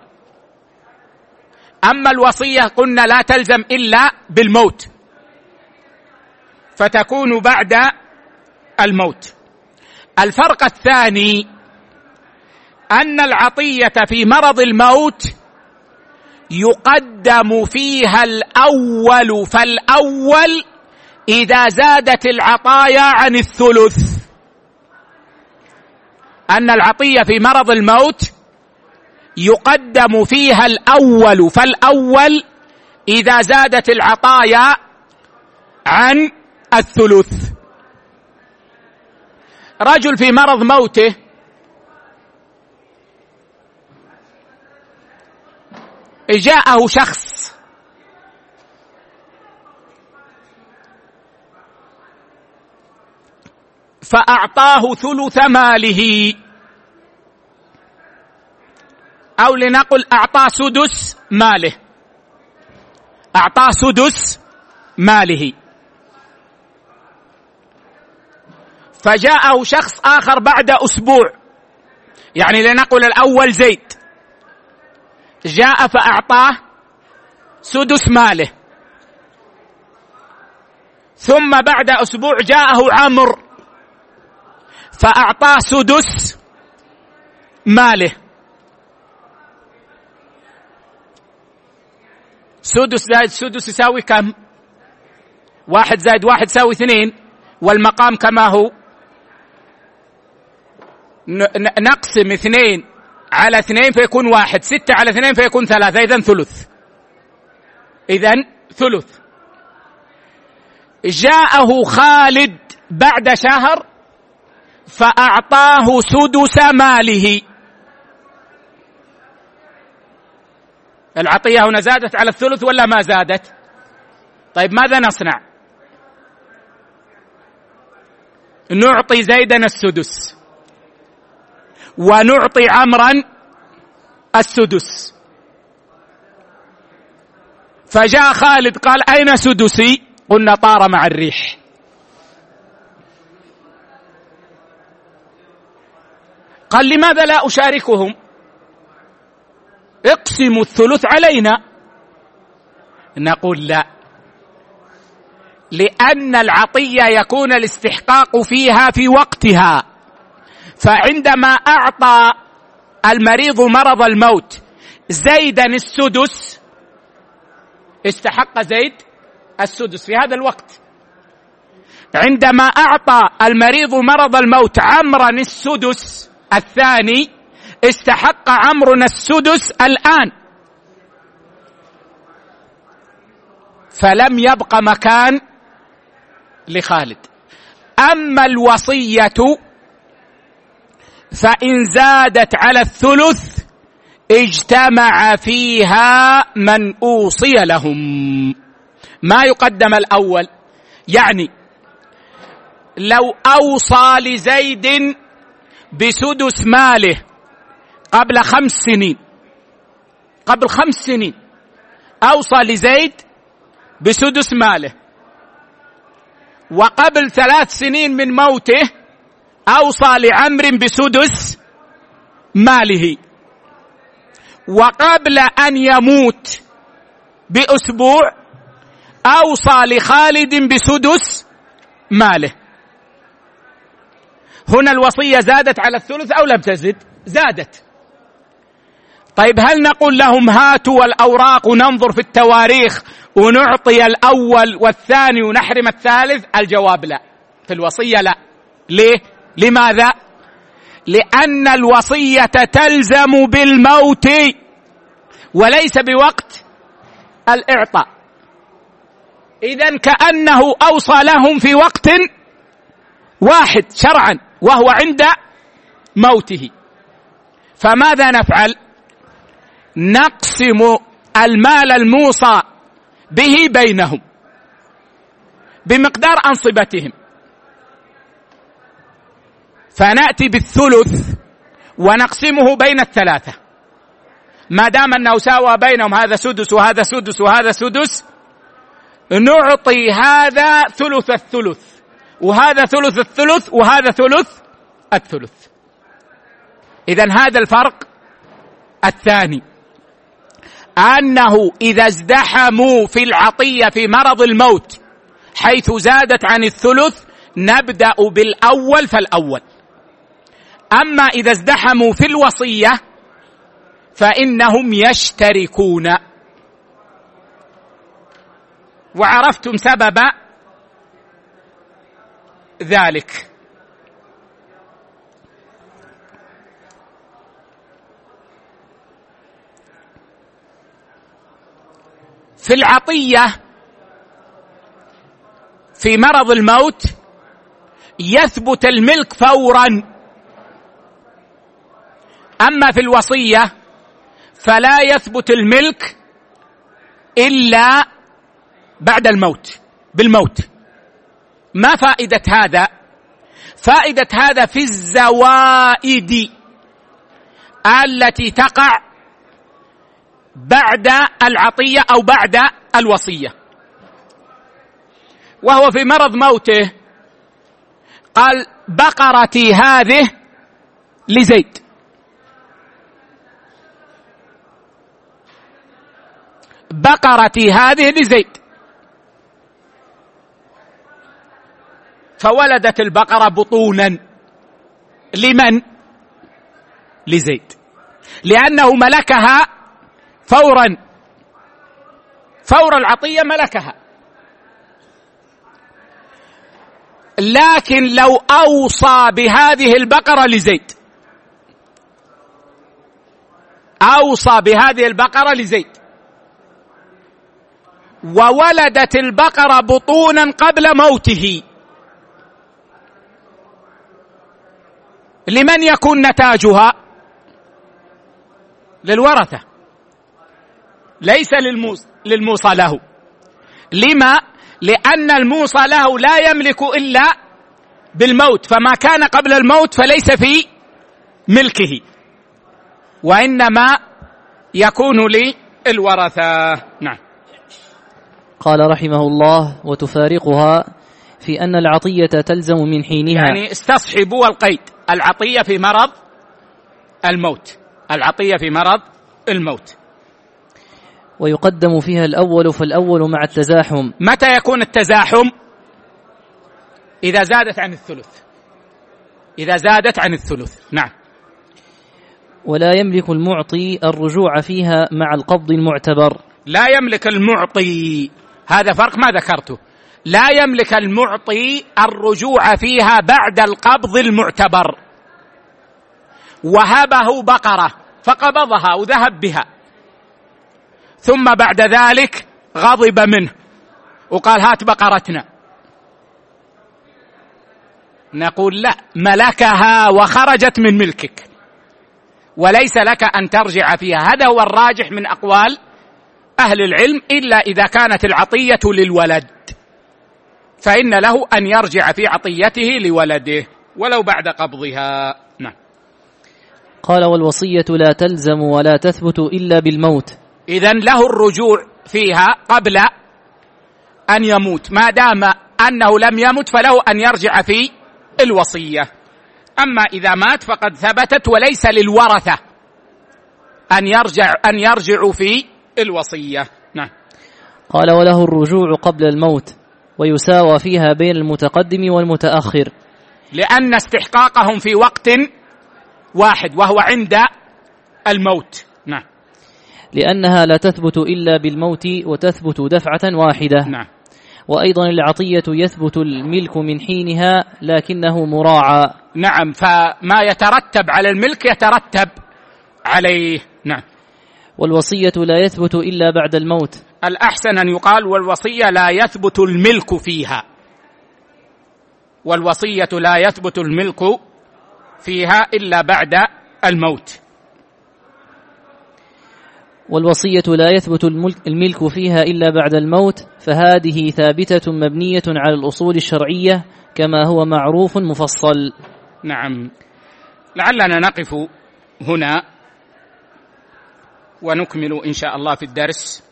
أما الوصية قلنا لا تلزم إلا بالموت. فتكون بعد الموت. الفرق الثاني أن العطية في مرض الموت يقدم فيها الأول فالأول إذا زادت العطايا عن الثلث. أن العطية في مرض الموت يقدم فيها الأول فالأول إذا زادت العطايا عن الثلث. رجل في مرض موته جاءه شخص. فأعطاه ثلث ماله. أو لنقل أعطاه سدس ماله. أعطاه سدس ماله. فجاءه شخص آخر بعد أسبوع. يعني لنقل الأول زيد. جاء فأعطاه سدس ماله. ثم بعد أسبوع جاءه عمرو فأعطاه سدس ماله. سدس زائد سدس يساوي كم؟ واحد زائد واحد يساوي اثنين والمقام كما هو. نقسم اثنين. على اثنين فيكون واحد ستة على اثنين فيكون ثلاثة إذا ثلث. إذا ثلث. جاءه خالد بعد شهر فأعطاه سدس ماله. العطية هنا زادت على الثلث ولا ما زادت؟ طيب ماذا نصنع؟ نعطي زيدا السدس. ونعطي عمرا السدس. فجاء خالد قال أين سدسي؟ قلنا طار مع الريح. قال لماذا لا أشاركهم؟ اقسموا الثلث علينا. نقول لا. لأن العطية يكون الاستحقاق فيها في وقتها. فعندما أعطى المريض مرض الموت زيدا السدس استحق زيد السدس في هذا الوقت. عندما أعطى المريض مرض الموت عمرا السدس الثاني استحق عمرو السدس الآن. فلم يبق مكان لخالد. أما الوصية فإن زادت على الثلث اجتمع فيها من أوصي لهم. ما يقدم الأول؟ يعني لو أوصى لزيد بسدس ماله قبل خمس سنين قبل خمس سنين أوصى لزيد بسدس ماله وقبل ثلاث سنين من موته أوصى لعمر بسدس ماله. وقبل أن يموت بأسبوع أوصى لخالد بسدس ماله. هنا الوصية زادت على الثلث أو لم تزد؟ زادت. طيب هل نقول لهم هاتوا الاوراق وننظر في التواريخ ونعطي الأول والثاني ونحرم الثالث؟ الجواب لا. في الوصية لا. ليه؟ لماذا؟ لأن الوصية تلزم بالموت وليس بوقت الإعطاء. اذا كأنه أوصى لهم في وقت واحد شرعا وهو عند موته. فماذا نفعل؟ نقسم المال الموصى به بينهم بمقدار أنصبتهم. فنأتي بالثلث ونقسمه بين الثلاثة. ما دام أنه ساوى بينهم هذا سدس وهذا سدس وهذا سدس نعطي هذا ثلث الثلث وهذا ثلث الثلث وهذا ثلث الثلث. اذا هذا الفرق الثاني. أنه إذا ازدحموا في العطية في مرض الموت حيث زادت عن الثلث نبدأ بالأول فالأول. أما إذا ازدحموا في الوصية فإنهم يشتركون. وعرفتم سبب ذلك. في العطية في مرض الموت يثبت الملك فورا. أما في الوصية فلا يثبت الملك إلا بعد الموت بالموت. ما فائدة هذا؟ فائدة هذا في الزوائد التي تقع بعد العطية أو بعد الوصية. وهو في مرض موته قال بقرتي هذه لزيد. بقرتي هذه لزيد. فولدت البقرة بطونا. لمن؟ لزيد. لأنه ملكها فورا. فور العطية ملكها. لكن لو أوصى بهذه البقرة لزيد. أوصى بهذه البقرة لزيد. وولدت البقره بطونا قبل موته. لمن يكون نتاجها؟ للورثة. ليس للموصى له. لما؟ لأن الموصى له لا يملك إلا بالموت. فما كان قبل الموت فليس في ملكه. وإنما يكون للورثة. نعم. قال رحمه الله وتفارقها في أن العطية تلزم من حينها. يعني استصحبوا القيد. العطية في مرض الموت. العطية في مرض الموت. ويقدم فيها الأول فالأول مع التزاحم. متى يكون التزاحم؟ إذا زادت عن الثلث. إذا زادت عن الثلث. نعم. ولا يملك المعطي الرجوع فيها مع القبض المعتبر. لا يملك المعطي. هذا فرق ما ذكرته. لا يملك المعطي الرجوع فيها بعد القبض المعتبر. وهبه بقرة فقبضها وذهب بها. ثم بعد ذلك غضب منه. وقال هات بقرتنا. نقول لا ملكها وخرجت من ملكك. وليس لك أن ترجع فيها. هذا هو الراجح من أقوال أهل العلم إلا إذا كانت العطية للولد. فإن له أن يرجع في عطيته لولده ولو بعد قبضها. نعم. قال والوصية لا تلزم ولا تثبت إلا بالموت. اذا له الرجوع فيها قبل أن يموت. ما دام أنه لم يمت فله أن يرجع في الوصية. أما إذا مات فقد ثبتت وليس للورثة أن يرجع أن يرجعوا في الوصية. نعم. قال وله الرجوع قبل الموت ويساوى فيها بين المتقدم والمتأخر. لأن استحقاقهم في وقت واحد وهو عند الموت. نعم. لأنها لا تثبت إلا بالموت وتثبت دفعة واحدة. نعم. وأيضا العطية يثبت الملك من حينها لكنه مراعى. نعم فما يترتب على الملك يترتب عليه. نعم. والوصية لا يثبت إلا بعد الموت. الأحسن أن يقال والوصية لا يثبت الملك فيها. والوصية لا يثبت الملك فيها إلا بعد الموت. والوصية لا يثبت الملك فيها إلا بعد الموت فهذه ثابتة مبنية على الأصول الشرعية كما هو معروف مفصل. نعم. لعلنا نقف هنا. ونكمل إن شاء الله في الدرس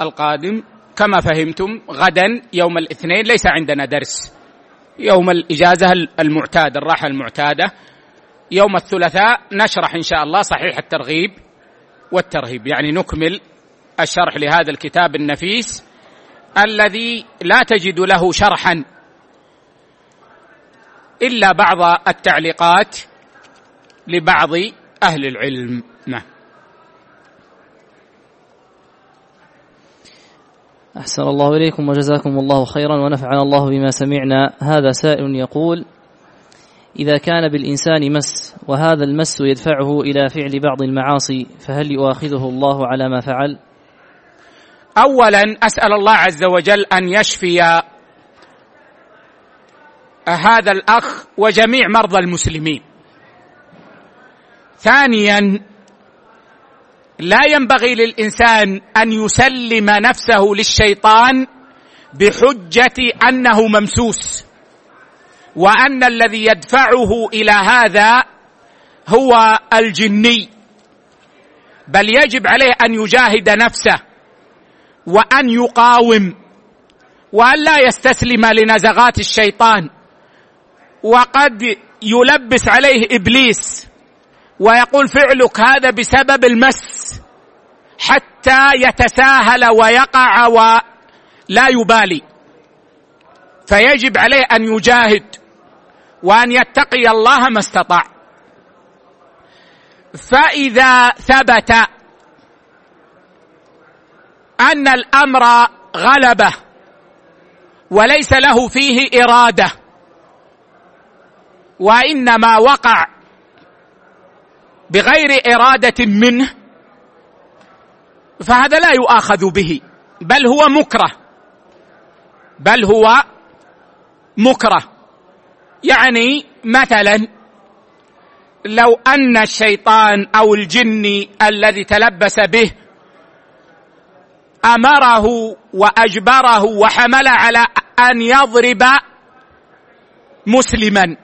القادم. كما فهمتم غدا يوم الاثنين ليس عندنا درس. يوم الإجازة المعتادة الراحة المعتادة. يوم الثلاثاء نشرح إن شاء الله صحيح الترغيب والترهيب. يعني نكمل الشرح لهذا الكتاب النفيس الذي لا تجد له شرحا إلا بعض التعليقات لبعض أهل العلم. نعم. أحسن الله إليكم وجزاكم الله خيرا ونفعنا الله بما سمعنا. هذا سائل يقول إذا كان بالإنسان مس وهذا المس يدفعه إلى فعل بعض المعاصي فهل يؤاخذه الله على ما فعل؟ أولا أسأل الله عز وجل أن يشفي هذا الأخ وجميع مرضى المسلمين. ثانيا لا ينبغي للإنسان أن يسلم نفسه للشيطان بحجة أنه ممسوس وأن الذي يدفعه إلى هذا هو الجني. بل يجب عليه أن يجاهد نفسه وأن يقاوم وأن لا يستسلم لنزغات الشيطان. وقد يلبس عليه إبليس ويقول فعلك هذا بسبب المس حتى يتساهل ويقع ولا يبالي. فيجب عليه أن يجاهد وأن يتقي الله ما استطاع. فإذا ثبت أن الأمر غلبه وليس له فيه إرادة وإنما وقع بغير إرادة منه فهذا لا يؤاخذ به بل هو مكره بل هو مكره. يعني مثلا لو أن الشيطان أو الجن الذي تلبس به أمره وأجبره وحمل على أن يضرب مسلما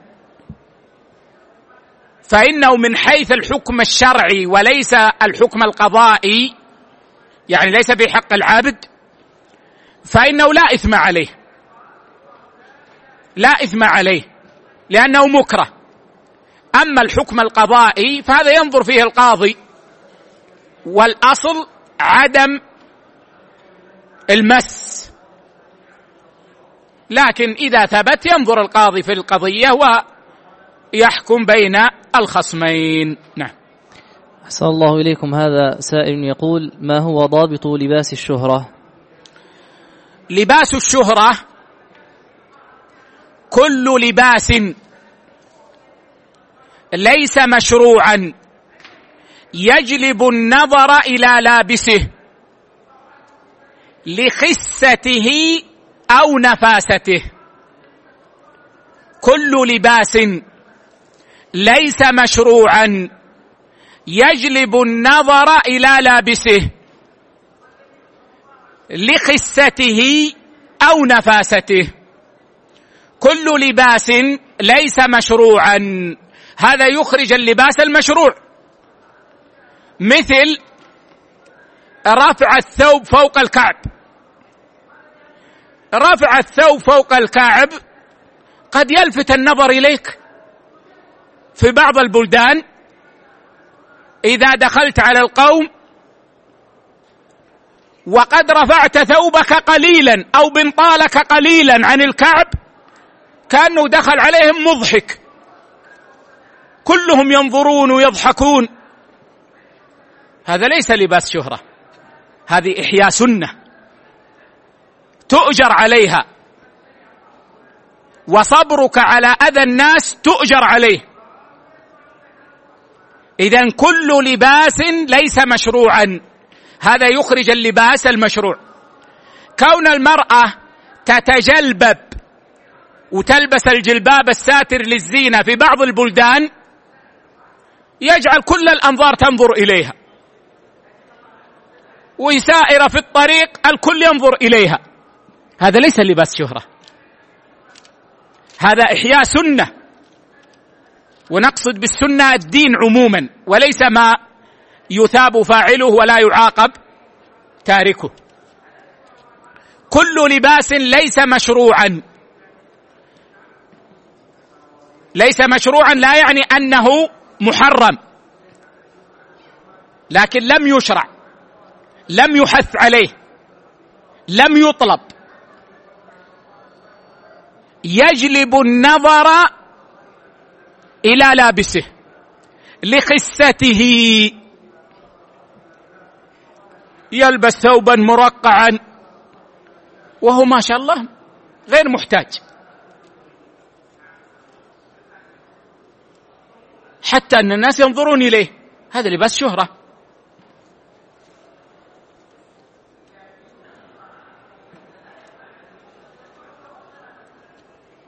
فإنه من حيث الحكم الشرعي وليس الحكم القضائي يعني ليس في حق العبد فإنه لا إثم عليه. لا إثم عليه لأنه مكره. أما الحكم القضائي فهذا ينظر فيه القاضي. والأصل عدم المس. لكن إذا ثبت ينظر القاضي في القضية ويحكم بين الخصمين. نعم. أحسن الله إليكم. هذا سائل يقول ما هو ضابط لباس الشهرة؟ لباس الشهرة كل لباس ليس مشروعا يجلب النظر إلى لابسه لخسته أو نفاسته. كل لباس ليس مشروعا. يجلب النظر إلى لابسه لخسته أو نفاسته. كل لباس ليس مشروعا. هذا يخرج اللباس المشروع. مثل رفع الثوب فوق الكعب. رفع الثوب فوق الكعب قد يلفت النظر إليك. في بعض البلدان إذا دخلت على القوم وقد رفعت ثوبك قليلا أو بنطالك قليلا عن الكعب كأنه دخل عليهم مضحك. كلهم ينظرون ويضحكون. هذا ليس لباس شهرة. هذه إحياء سنة. تؤجر عليها. وصبرك على أذى الناس تؤجر عليه. إذا كل لباس ليس مشروعا. هذا يخرج اللباس المشروع. كون المرأة تتجلبب وتلبس الجلباب الساتر للزينة في بعض البلدان يجعل كل الأنظار تنظر إليها. وسائره في الطريق الكل ينظر إليها. هذا ليس لباس شهرة. هذا إحياء سنة. ونقصد بالسنة الدين عموما وليس ما يثاب فاعله ولا يعاقب تاركه. كل لباس ليس مشروعا. ليس مشروعا لا يعني أنه محرم. لكن لم يشرع لم يحث عليه لم يطلب. يجلب النظر إلى لابسه لخسته. يلبس ثوبا مرقعا. وهو ما شاء الله غير محتاج. حتى أن الناس ينظرون إليه. هذا لباس شهرة.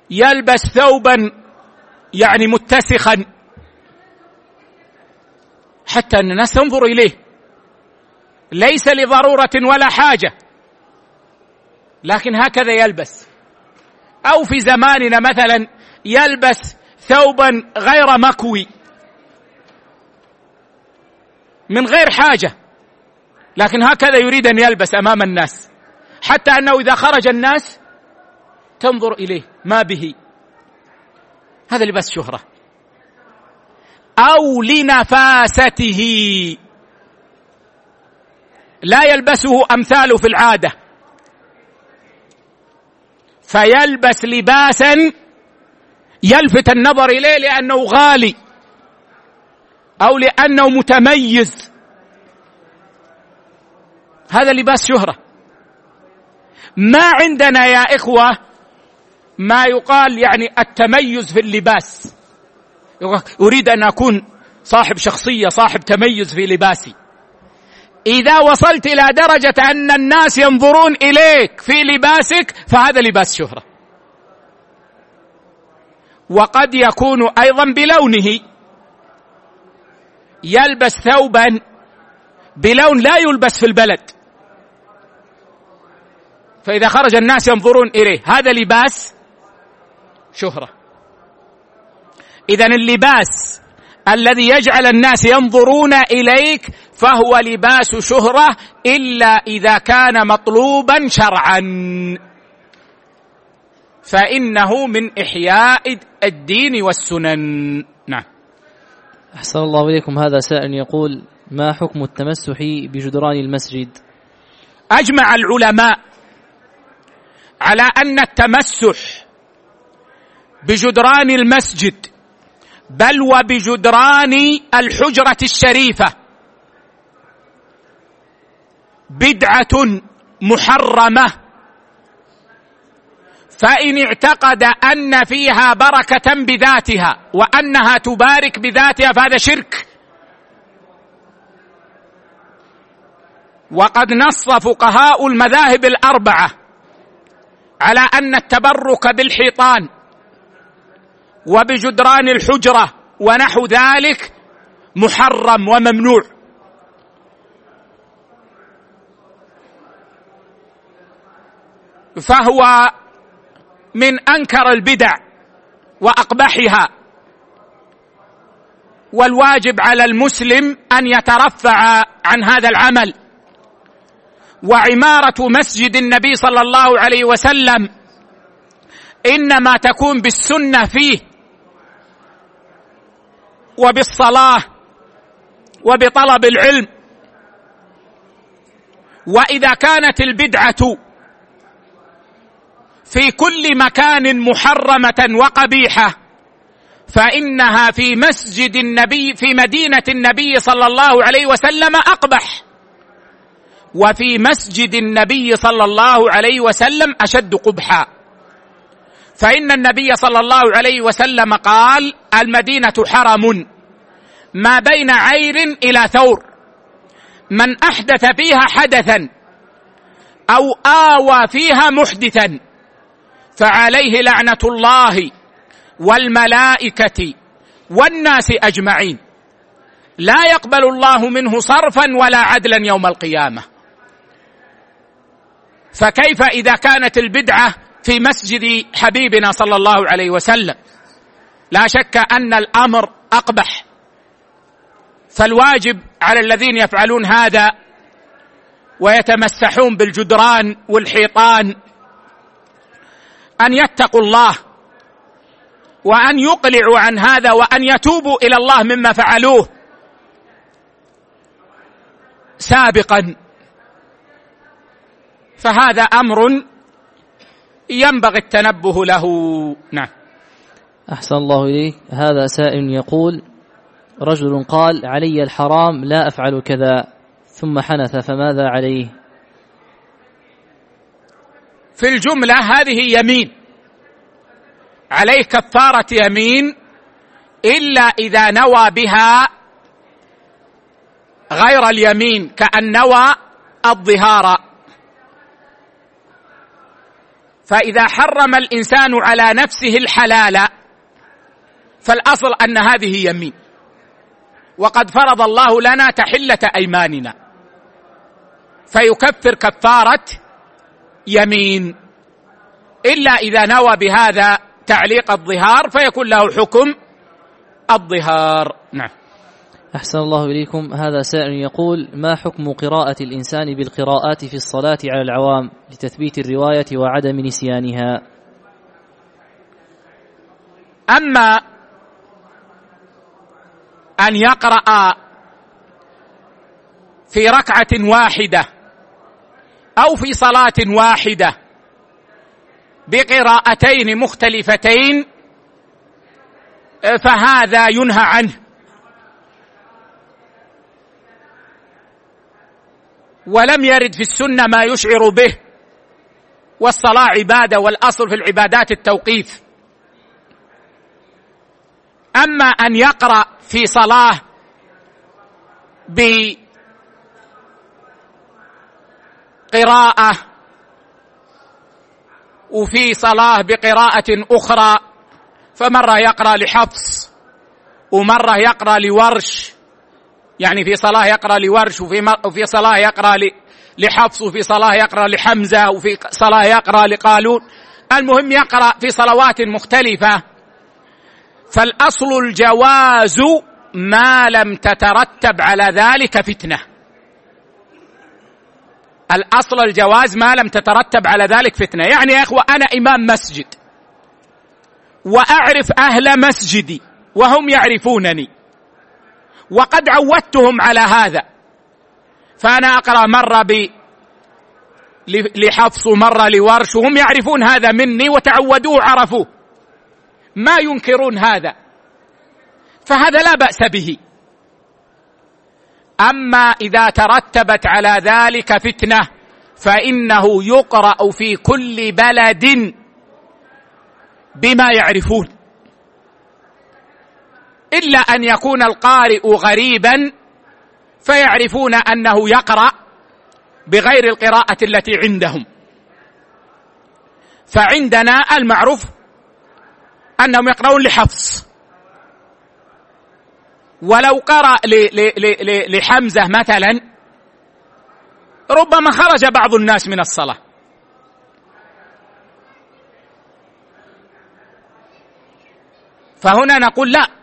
يلبس ثوبا يعني متسخا. حتى ان الناس تنظر إليه. ليس لضرورة ولا حاجة. لكن هكذا يلبس. أو في زماننا مثلا يلبس ثوبا غير مكوي. من غير حاجة. لكن هكذا يريد أن يلبس أمام الناس. حتى أنه إذا خرج الناس تنظر إليه. ما به. هذا لباس شهرة. أو لنفاسته. لا يلبسه امثاله في العادة. فيلبس لباسا يلفت النظر إليه لأنه غالي. أو لأنه متميز. هذا لباس شهرة. ما عندنا يا إخوة ما يقال يعني التميز في اللباس. أريد أن أكون صاحب شخصية صاحب تميز في لباسي. إذا وصلت إلى درجة أن الناس ينظرون إليك في لباسك فهذا لباس شهرة. وقد يكون أيضا بلونه. يلبس ثوبا بلون لا يلبس في البلد. فإذا خرج الناس ينظرون إليه. هذا لباس شهرة. اذا اللباس الذي يجعل الناس ينظرون إليك فهو لباس شهرة إلا إذا كان مطلوبا شرعا. فإنه من إحياء الدين والسنن. نعم. أحسن الله إليكم. هذا سائل يقول ما حكم التمسح بجدران المسجد؟ أجمع العلماء على أن التمسح بجدران المسجد بل وبجدران الحجرة الشريفة. بدعة محرمة. فإن اعتقد أن فيها بركة بذاتها وأنها تبارك بذاتها فهذا شرك. وقد نص فقهاء المذاهب الأربعة على أن التبرك بالحيطان وبجدران الحجرة ونحو ذلك محرم وممنوع. فهو من أنكر البدع وأقبحها. والواجب على المسلم أن يترفع عن هذا العمل. وعمارة مسجد النبي صلى الله عليه وسلم إنما تكون بالسنة فيه. وبالصلاة وبطلب العلم. وإذا كانت البدعة في كل مكان محرمة وقبيحة فإنها في مسجد النبي في مدينة النبي صلى الله عليه وسلم أقبح. وفي مسجد النبي صلى الله عليه وسلم أشد قبحا. فإن النبي صلى الله عليه وسلم قال المدينة حرم ما بين عير إلى ثور. من أحدث فيها حدثا أو آوى فيها محدثا فعليه لعنة الله والملائكة والناس أجمعين. لا يقبل الله منه صرفا ولا عدلا يوم القيامة. فكيف إذا كانت البدعة في مسجد حبيبنا صلى الله عليه وسلم. لا شك أن الأمر أقبح. فالواجب على الذين يفعلون هذا ويتمسحون بالجدران والحيطان أن يتقوا الله وأن يقلعوا عن هذا وأن يتوبوا إلى الله مما فعلوه. سابقا فهذا أمر ينبغي التنبه له. نعم. أحسن الله إليك. هذا سائل يقول رجل قال علي الحرام لا أفعل كذا. ثم حنث فماذا عليه؟ في الجملة هذه يمين. عليه كفارة يمين إلا إذا نوى بها غير اليمين كأن نوى الظهار. فإذا حرم الإنسان على نفسه الحلال فالأصل أن هذه يمين. وقد فرض الله لنا تحلة أيماننا. فيكفر كفارة يمين. إلا إذا نوى بهذا تعليق الظهار فيكون له حكم الظهار. نعم. أحسن الله إليكم. هذا سائل يقول ما حكم قراءة الإنسان بالقراءات في الصلاة على العوام لتثبيت الرواية وعدم نسيانها؟ أما أن يقرأ في ركعة واحدة أو في صلاة واحدة بقراءتين مختلفتين فهذا ينهى عنه. ولم يرد في السنة ما يشعر به والصلاة عبادة والأصل في العبادات التوقيف. أما أن يقرأ في صلاة بقراءه وفي صلاة بقراءة أخرى فمرة يقرأ لحفص ومرة يقرأ لورش يعني في صلاة يقرأ لورش وفي وفي صلاة يقرأ لحفص وفي صلاة يقرأ لحمزة وفي صلاة يقرأ لقالون. المهم يقرأ في صلوات مختلفة. فالأصل الجواز ما لم تترتب على ذلك فتنة. الأصل الجواز ما لم تترتب على ذلك فتنة. يعني يا أخوة أنا إمام مسجد. وأعرف أهل مسجدي وهم يعرفونني. وقد عودتهم على هذا. فأنا أقرأ مرة ب لحفص مره لورش وهم يعرفون هذا مني وتعودوه عرفوه. ما ينكرون هذا. فهذا لا بأس به. أما إذا ترتبت على ذلك فتنة فإنه يقرأ في كل بلد بما يعرفون. إلا أن يكون القارئ غريبا فيعرفون أنه يقرأ بغير القراءة التي عندهم. فعندنا المعروف أنهم يقرؤون لحفص. ولو قرأ لحمزة مثلا ربما خرج بعض الناس من الصلاة. فهنا نقول لا.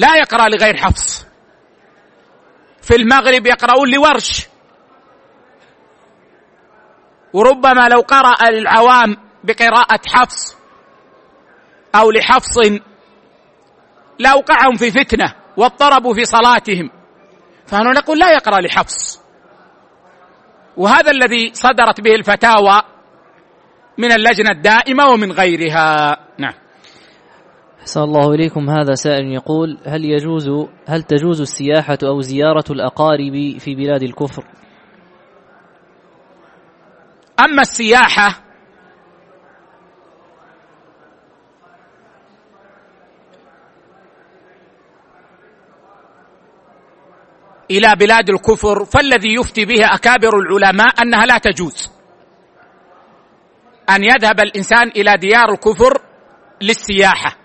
لا يقرأ لغير حفص. في المغرب يقرؤون لورش. وربما لو قرأ العوام بقراءة حفص أو لحفص لأوقعهم في فتنة واضطربوا في صلاتهم. فهنا نقول لا يقرأ لحفص. وهذا الذي صدرت به الفتاوى من اللجنة الدائمة ومن غيرها. نعم. أحسن الله إليكم هذا سائل يقول هل يجوز هل تجوز السياحة أو زيارة الأقارب في بلاد الكفر؟ أما السياحة إلى بلاد الكفر فالذي يفتي به أكابر العلماء أنها لا تجوز أن يذهب الإنسان إلى ديار الكفر للسياحة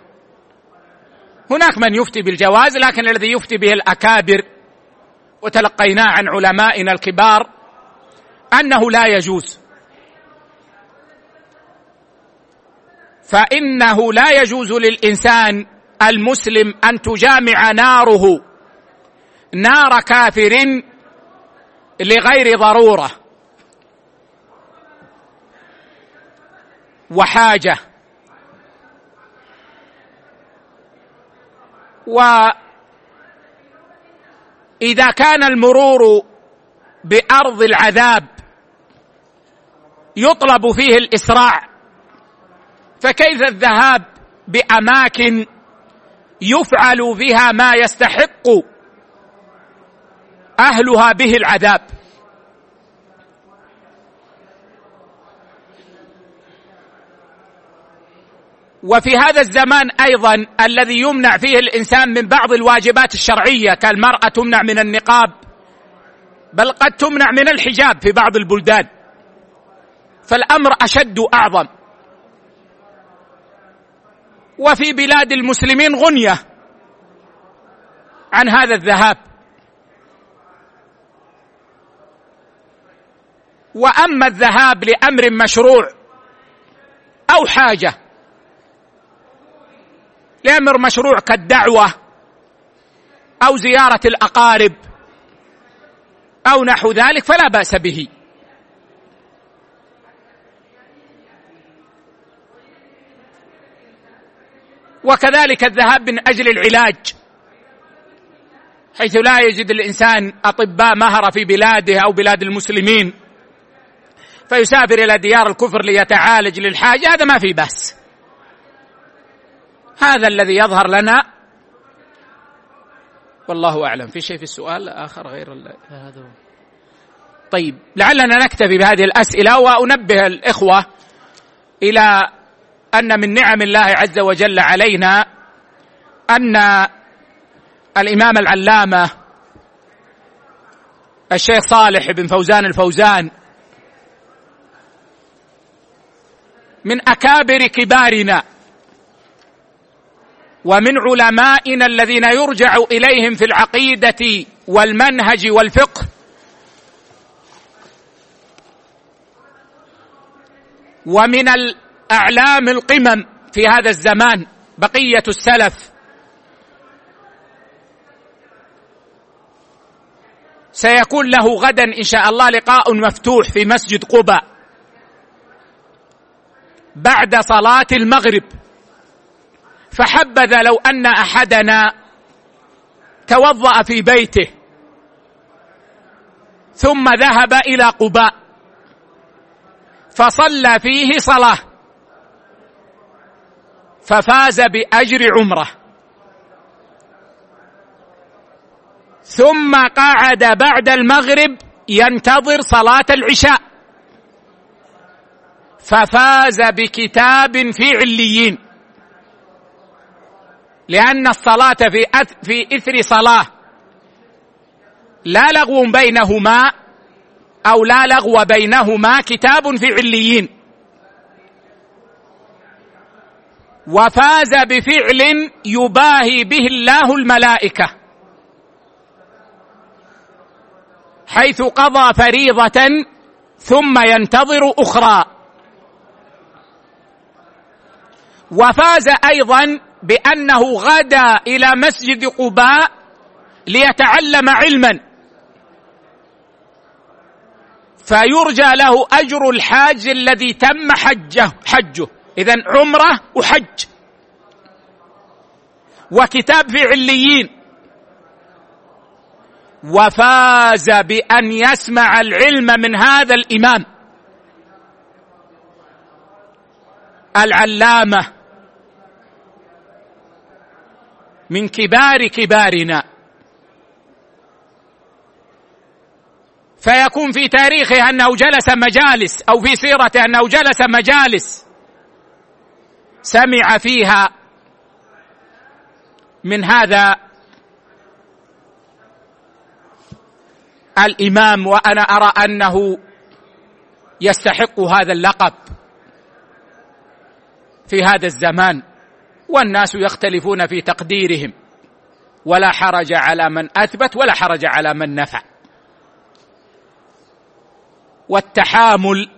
هناك من يفتي بالجواز لكن الذي يفتي به الأكابر وتلقيناه عن علمائنا الكبار أنه لا يجوز. فإنه لا يجوز للإنسان المسلم أن تجامع ناره نار كافر لغير ضرورة. وحاجة وإذا كان المرور بأرض العذاب يطلب فيه الإسراع فكيف الذهاب بأماكن يفعل بها ما يستحق أهلها به العذاب؟ وفي هذا الزمان أيضا الذي يمنع فيه الإنسان من بعض الواجبات الشرعية كالمرأة تمنع من النقاب بل قد تمنع من الحجاب في بعض البلدان. فالأمر أشد وأعظم. وفي بلاد المسلمين غنية عن هذا الذهاب. وأما الذهاب لأمر مشروع أو حاجة لأمر مشروع كالدعوة أو زيارة الأقارب أو نحو ذلك فلا بأس به. وكذلك الذهاب من أجل العلاج حيث لا يجد الإنسان أطباء مهره في بلاده أو بلاد المسلمين فيسافر إلى ديار الكفر ليتعالج للحاجة هذا ما في بأس. هذا الذي يظهر لنا. والله أعلم. في شيء في السؤال آخر غير هذا طيب لعلنا نكتفي بهذه الأسئلة وأنبه الإخوة إلى أن من نعم الله عز وجل علينا أن الإمام العلامة الشيخ صالح بن فوزان الفوزان من أكابر كبارنا ومن علمائنا الذين يرجع إليهم في العقيدة والمنهج والفقه. ومن الأعلام القمم في هذا الزمان بقية السلف. سيكون له غدا إن شاء الله لقاء مفتوح في مسجد قباء بعد صلاة المغرب. فحبذا لو أن أحدنا توضأ في بيته ثم ذهب إلى قباء فصلى فيه صلاة ففاز بأجر عمرة. ثم قعد بعد المغرب ينتظر صلاة العشاء ففاز بكتاب في عليين. لأن الصلاة في في إثر صلاة. لا لغو بينهما أو لا لغو بينهما كتاب في عليين. وفاز بفعل يباهي به الله الملائكة. حيث قضى فريضة ثم ينتظر أخرى. وفاز أيضا بأنه غدا إلى مسجد قباء ليتعلم علما. فيرجى له أجر الحاج الذي تم حجه حجه. اذا عمرة وحج. وكتاب في عليين وفاز بأن يسمع العلم من هذا الإمام. العلامة. من كبار كبارنا. فيكون في تاريخه أنه جلس مجالس أو في سيرته أنه جلس مجالس. سمع فيها من هذا الإمام وأنا أرى أنه يستحق هذا اللقب في هذا الزمان. والناس يختلفون في تقديرهم. ولا حرج على من أثبت ولا حرج على من نفع. والتحامل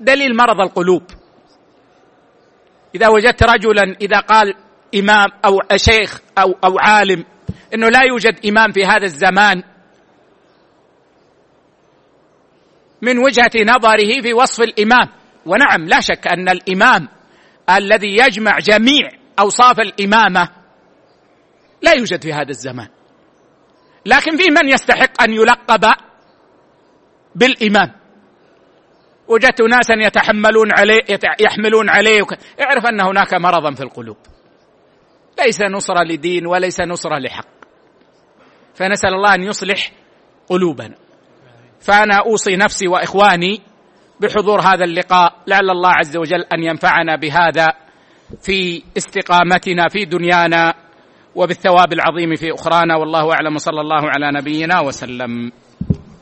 دليل مرض القلوب. إذا وجدت رجلا إذا قال إمام أو شيخ أو أو عالم إنه لا يوجد إمام في هذا الزمان من وجهة نظره في وصف الإمام. ونعم لا شك أن الإمام الذي يجمع جميع أوصاف الإمامة. لا يوجد في هذا الزمان. لكن في من يستحق أن يلقب بالإمام. وجدت ناسا يتحملون عليه يحملون عليه. اعرف أن هناك مرضا في القلوب. ليس نصرة لدين وليس نصرة لحق. فنسأل الله أن يصلح قلوبنا. فأنا أوصي نفسي وإخواني بحضور هذا اللقاء. لعل الله عز وجل أن ينفعنا بهذا في استقامتنا في دنيانا وبالثواب العظيم في أخرانا. والله أعلم. صلى الله على نبينا وسلم.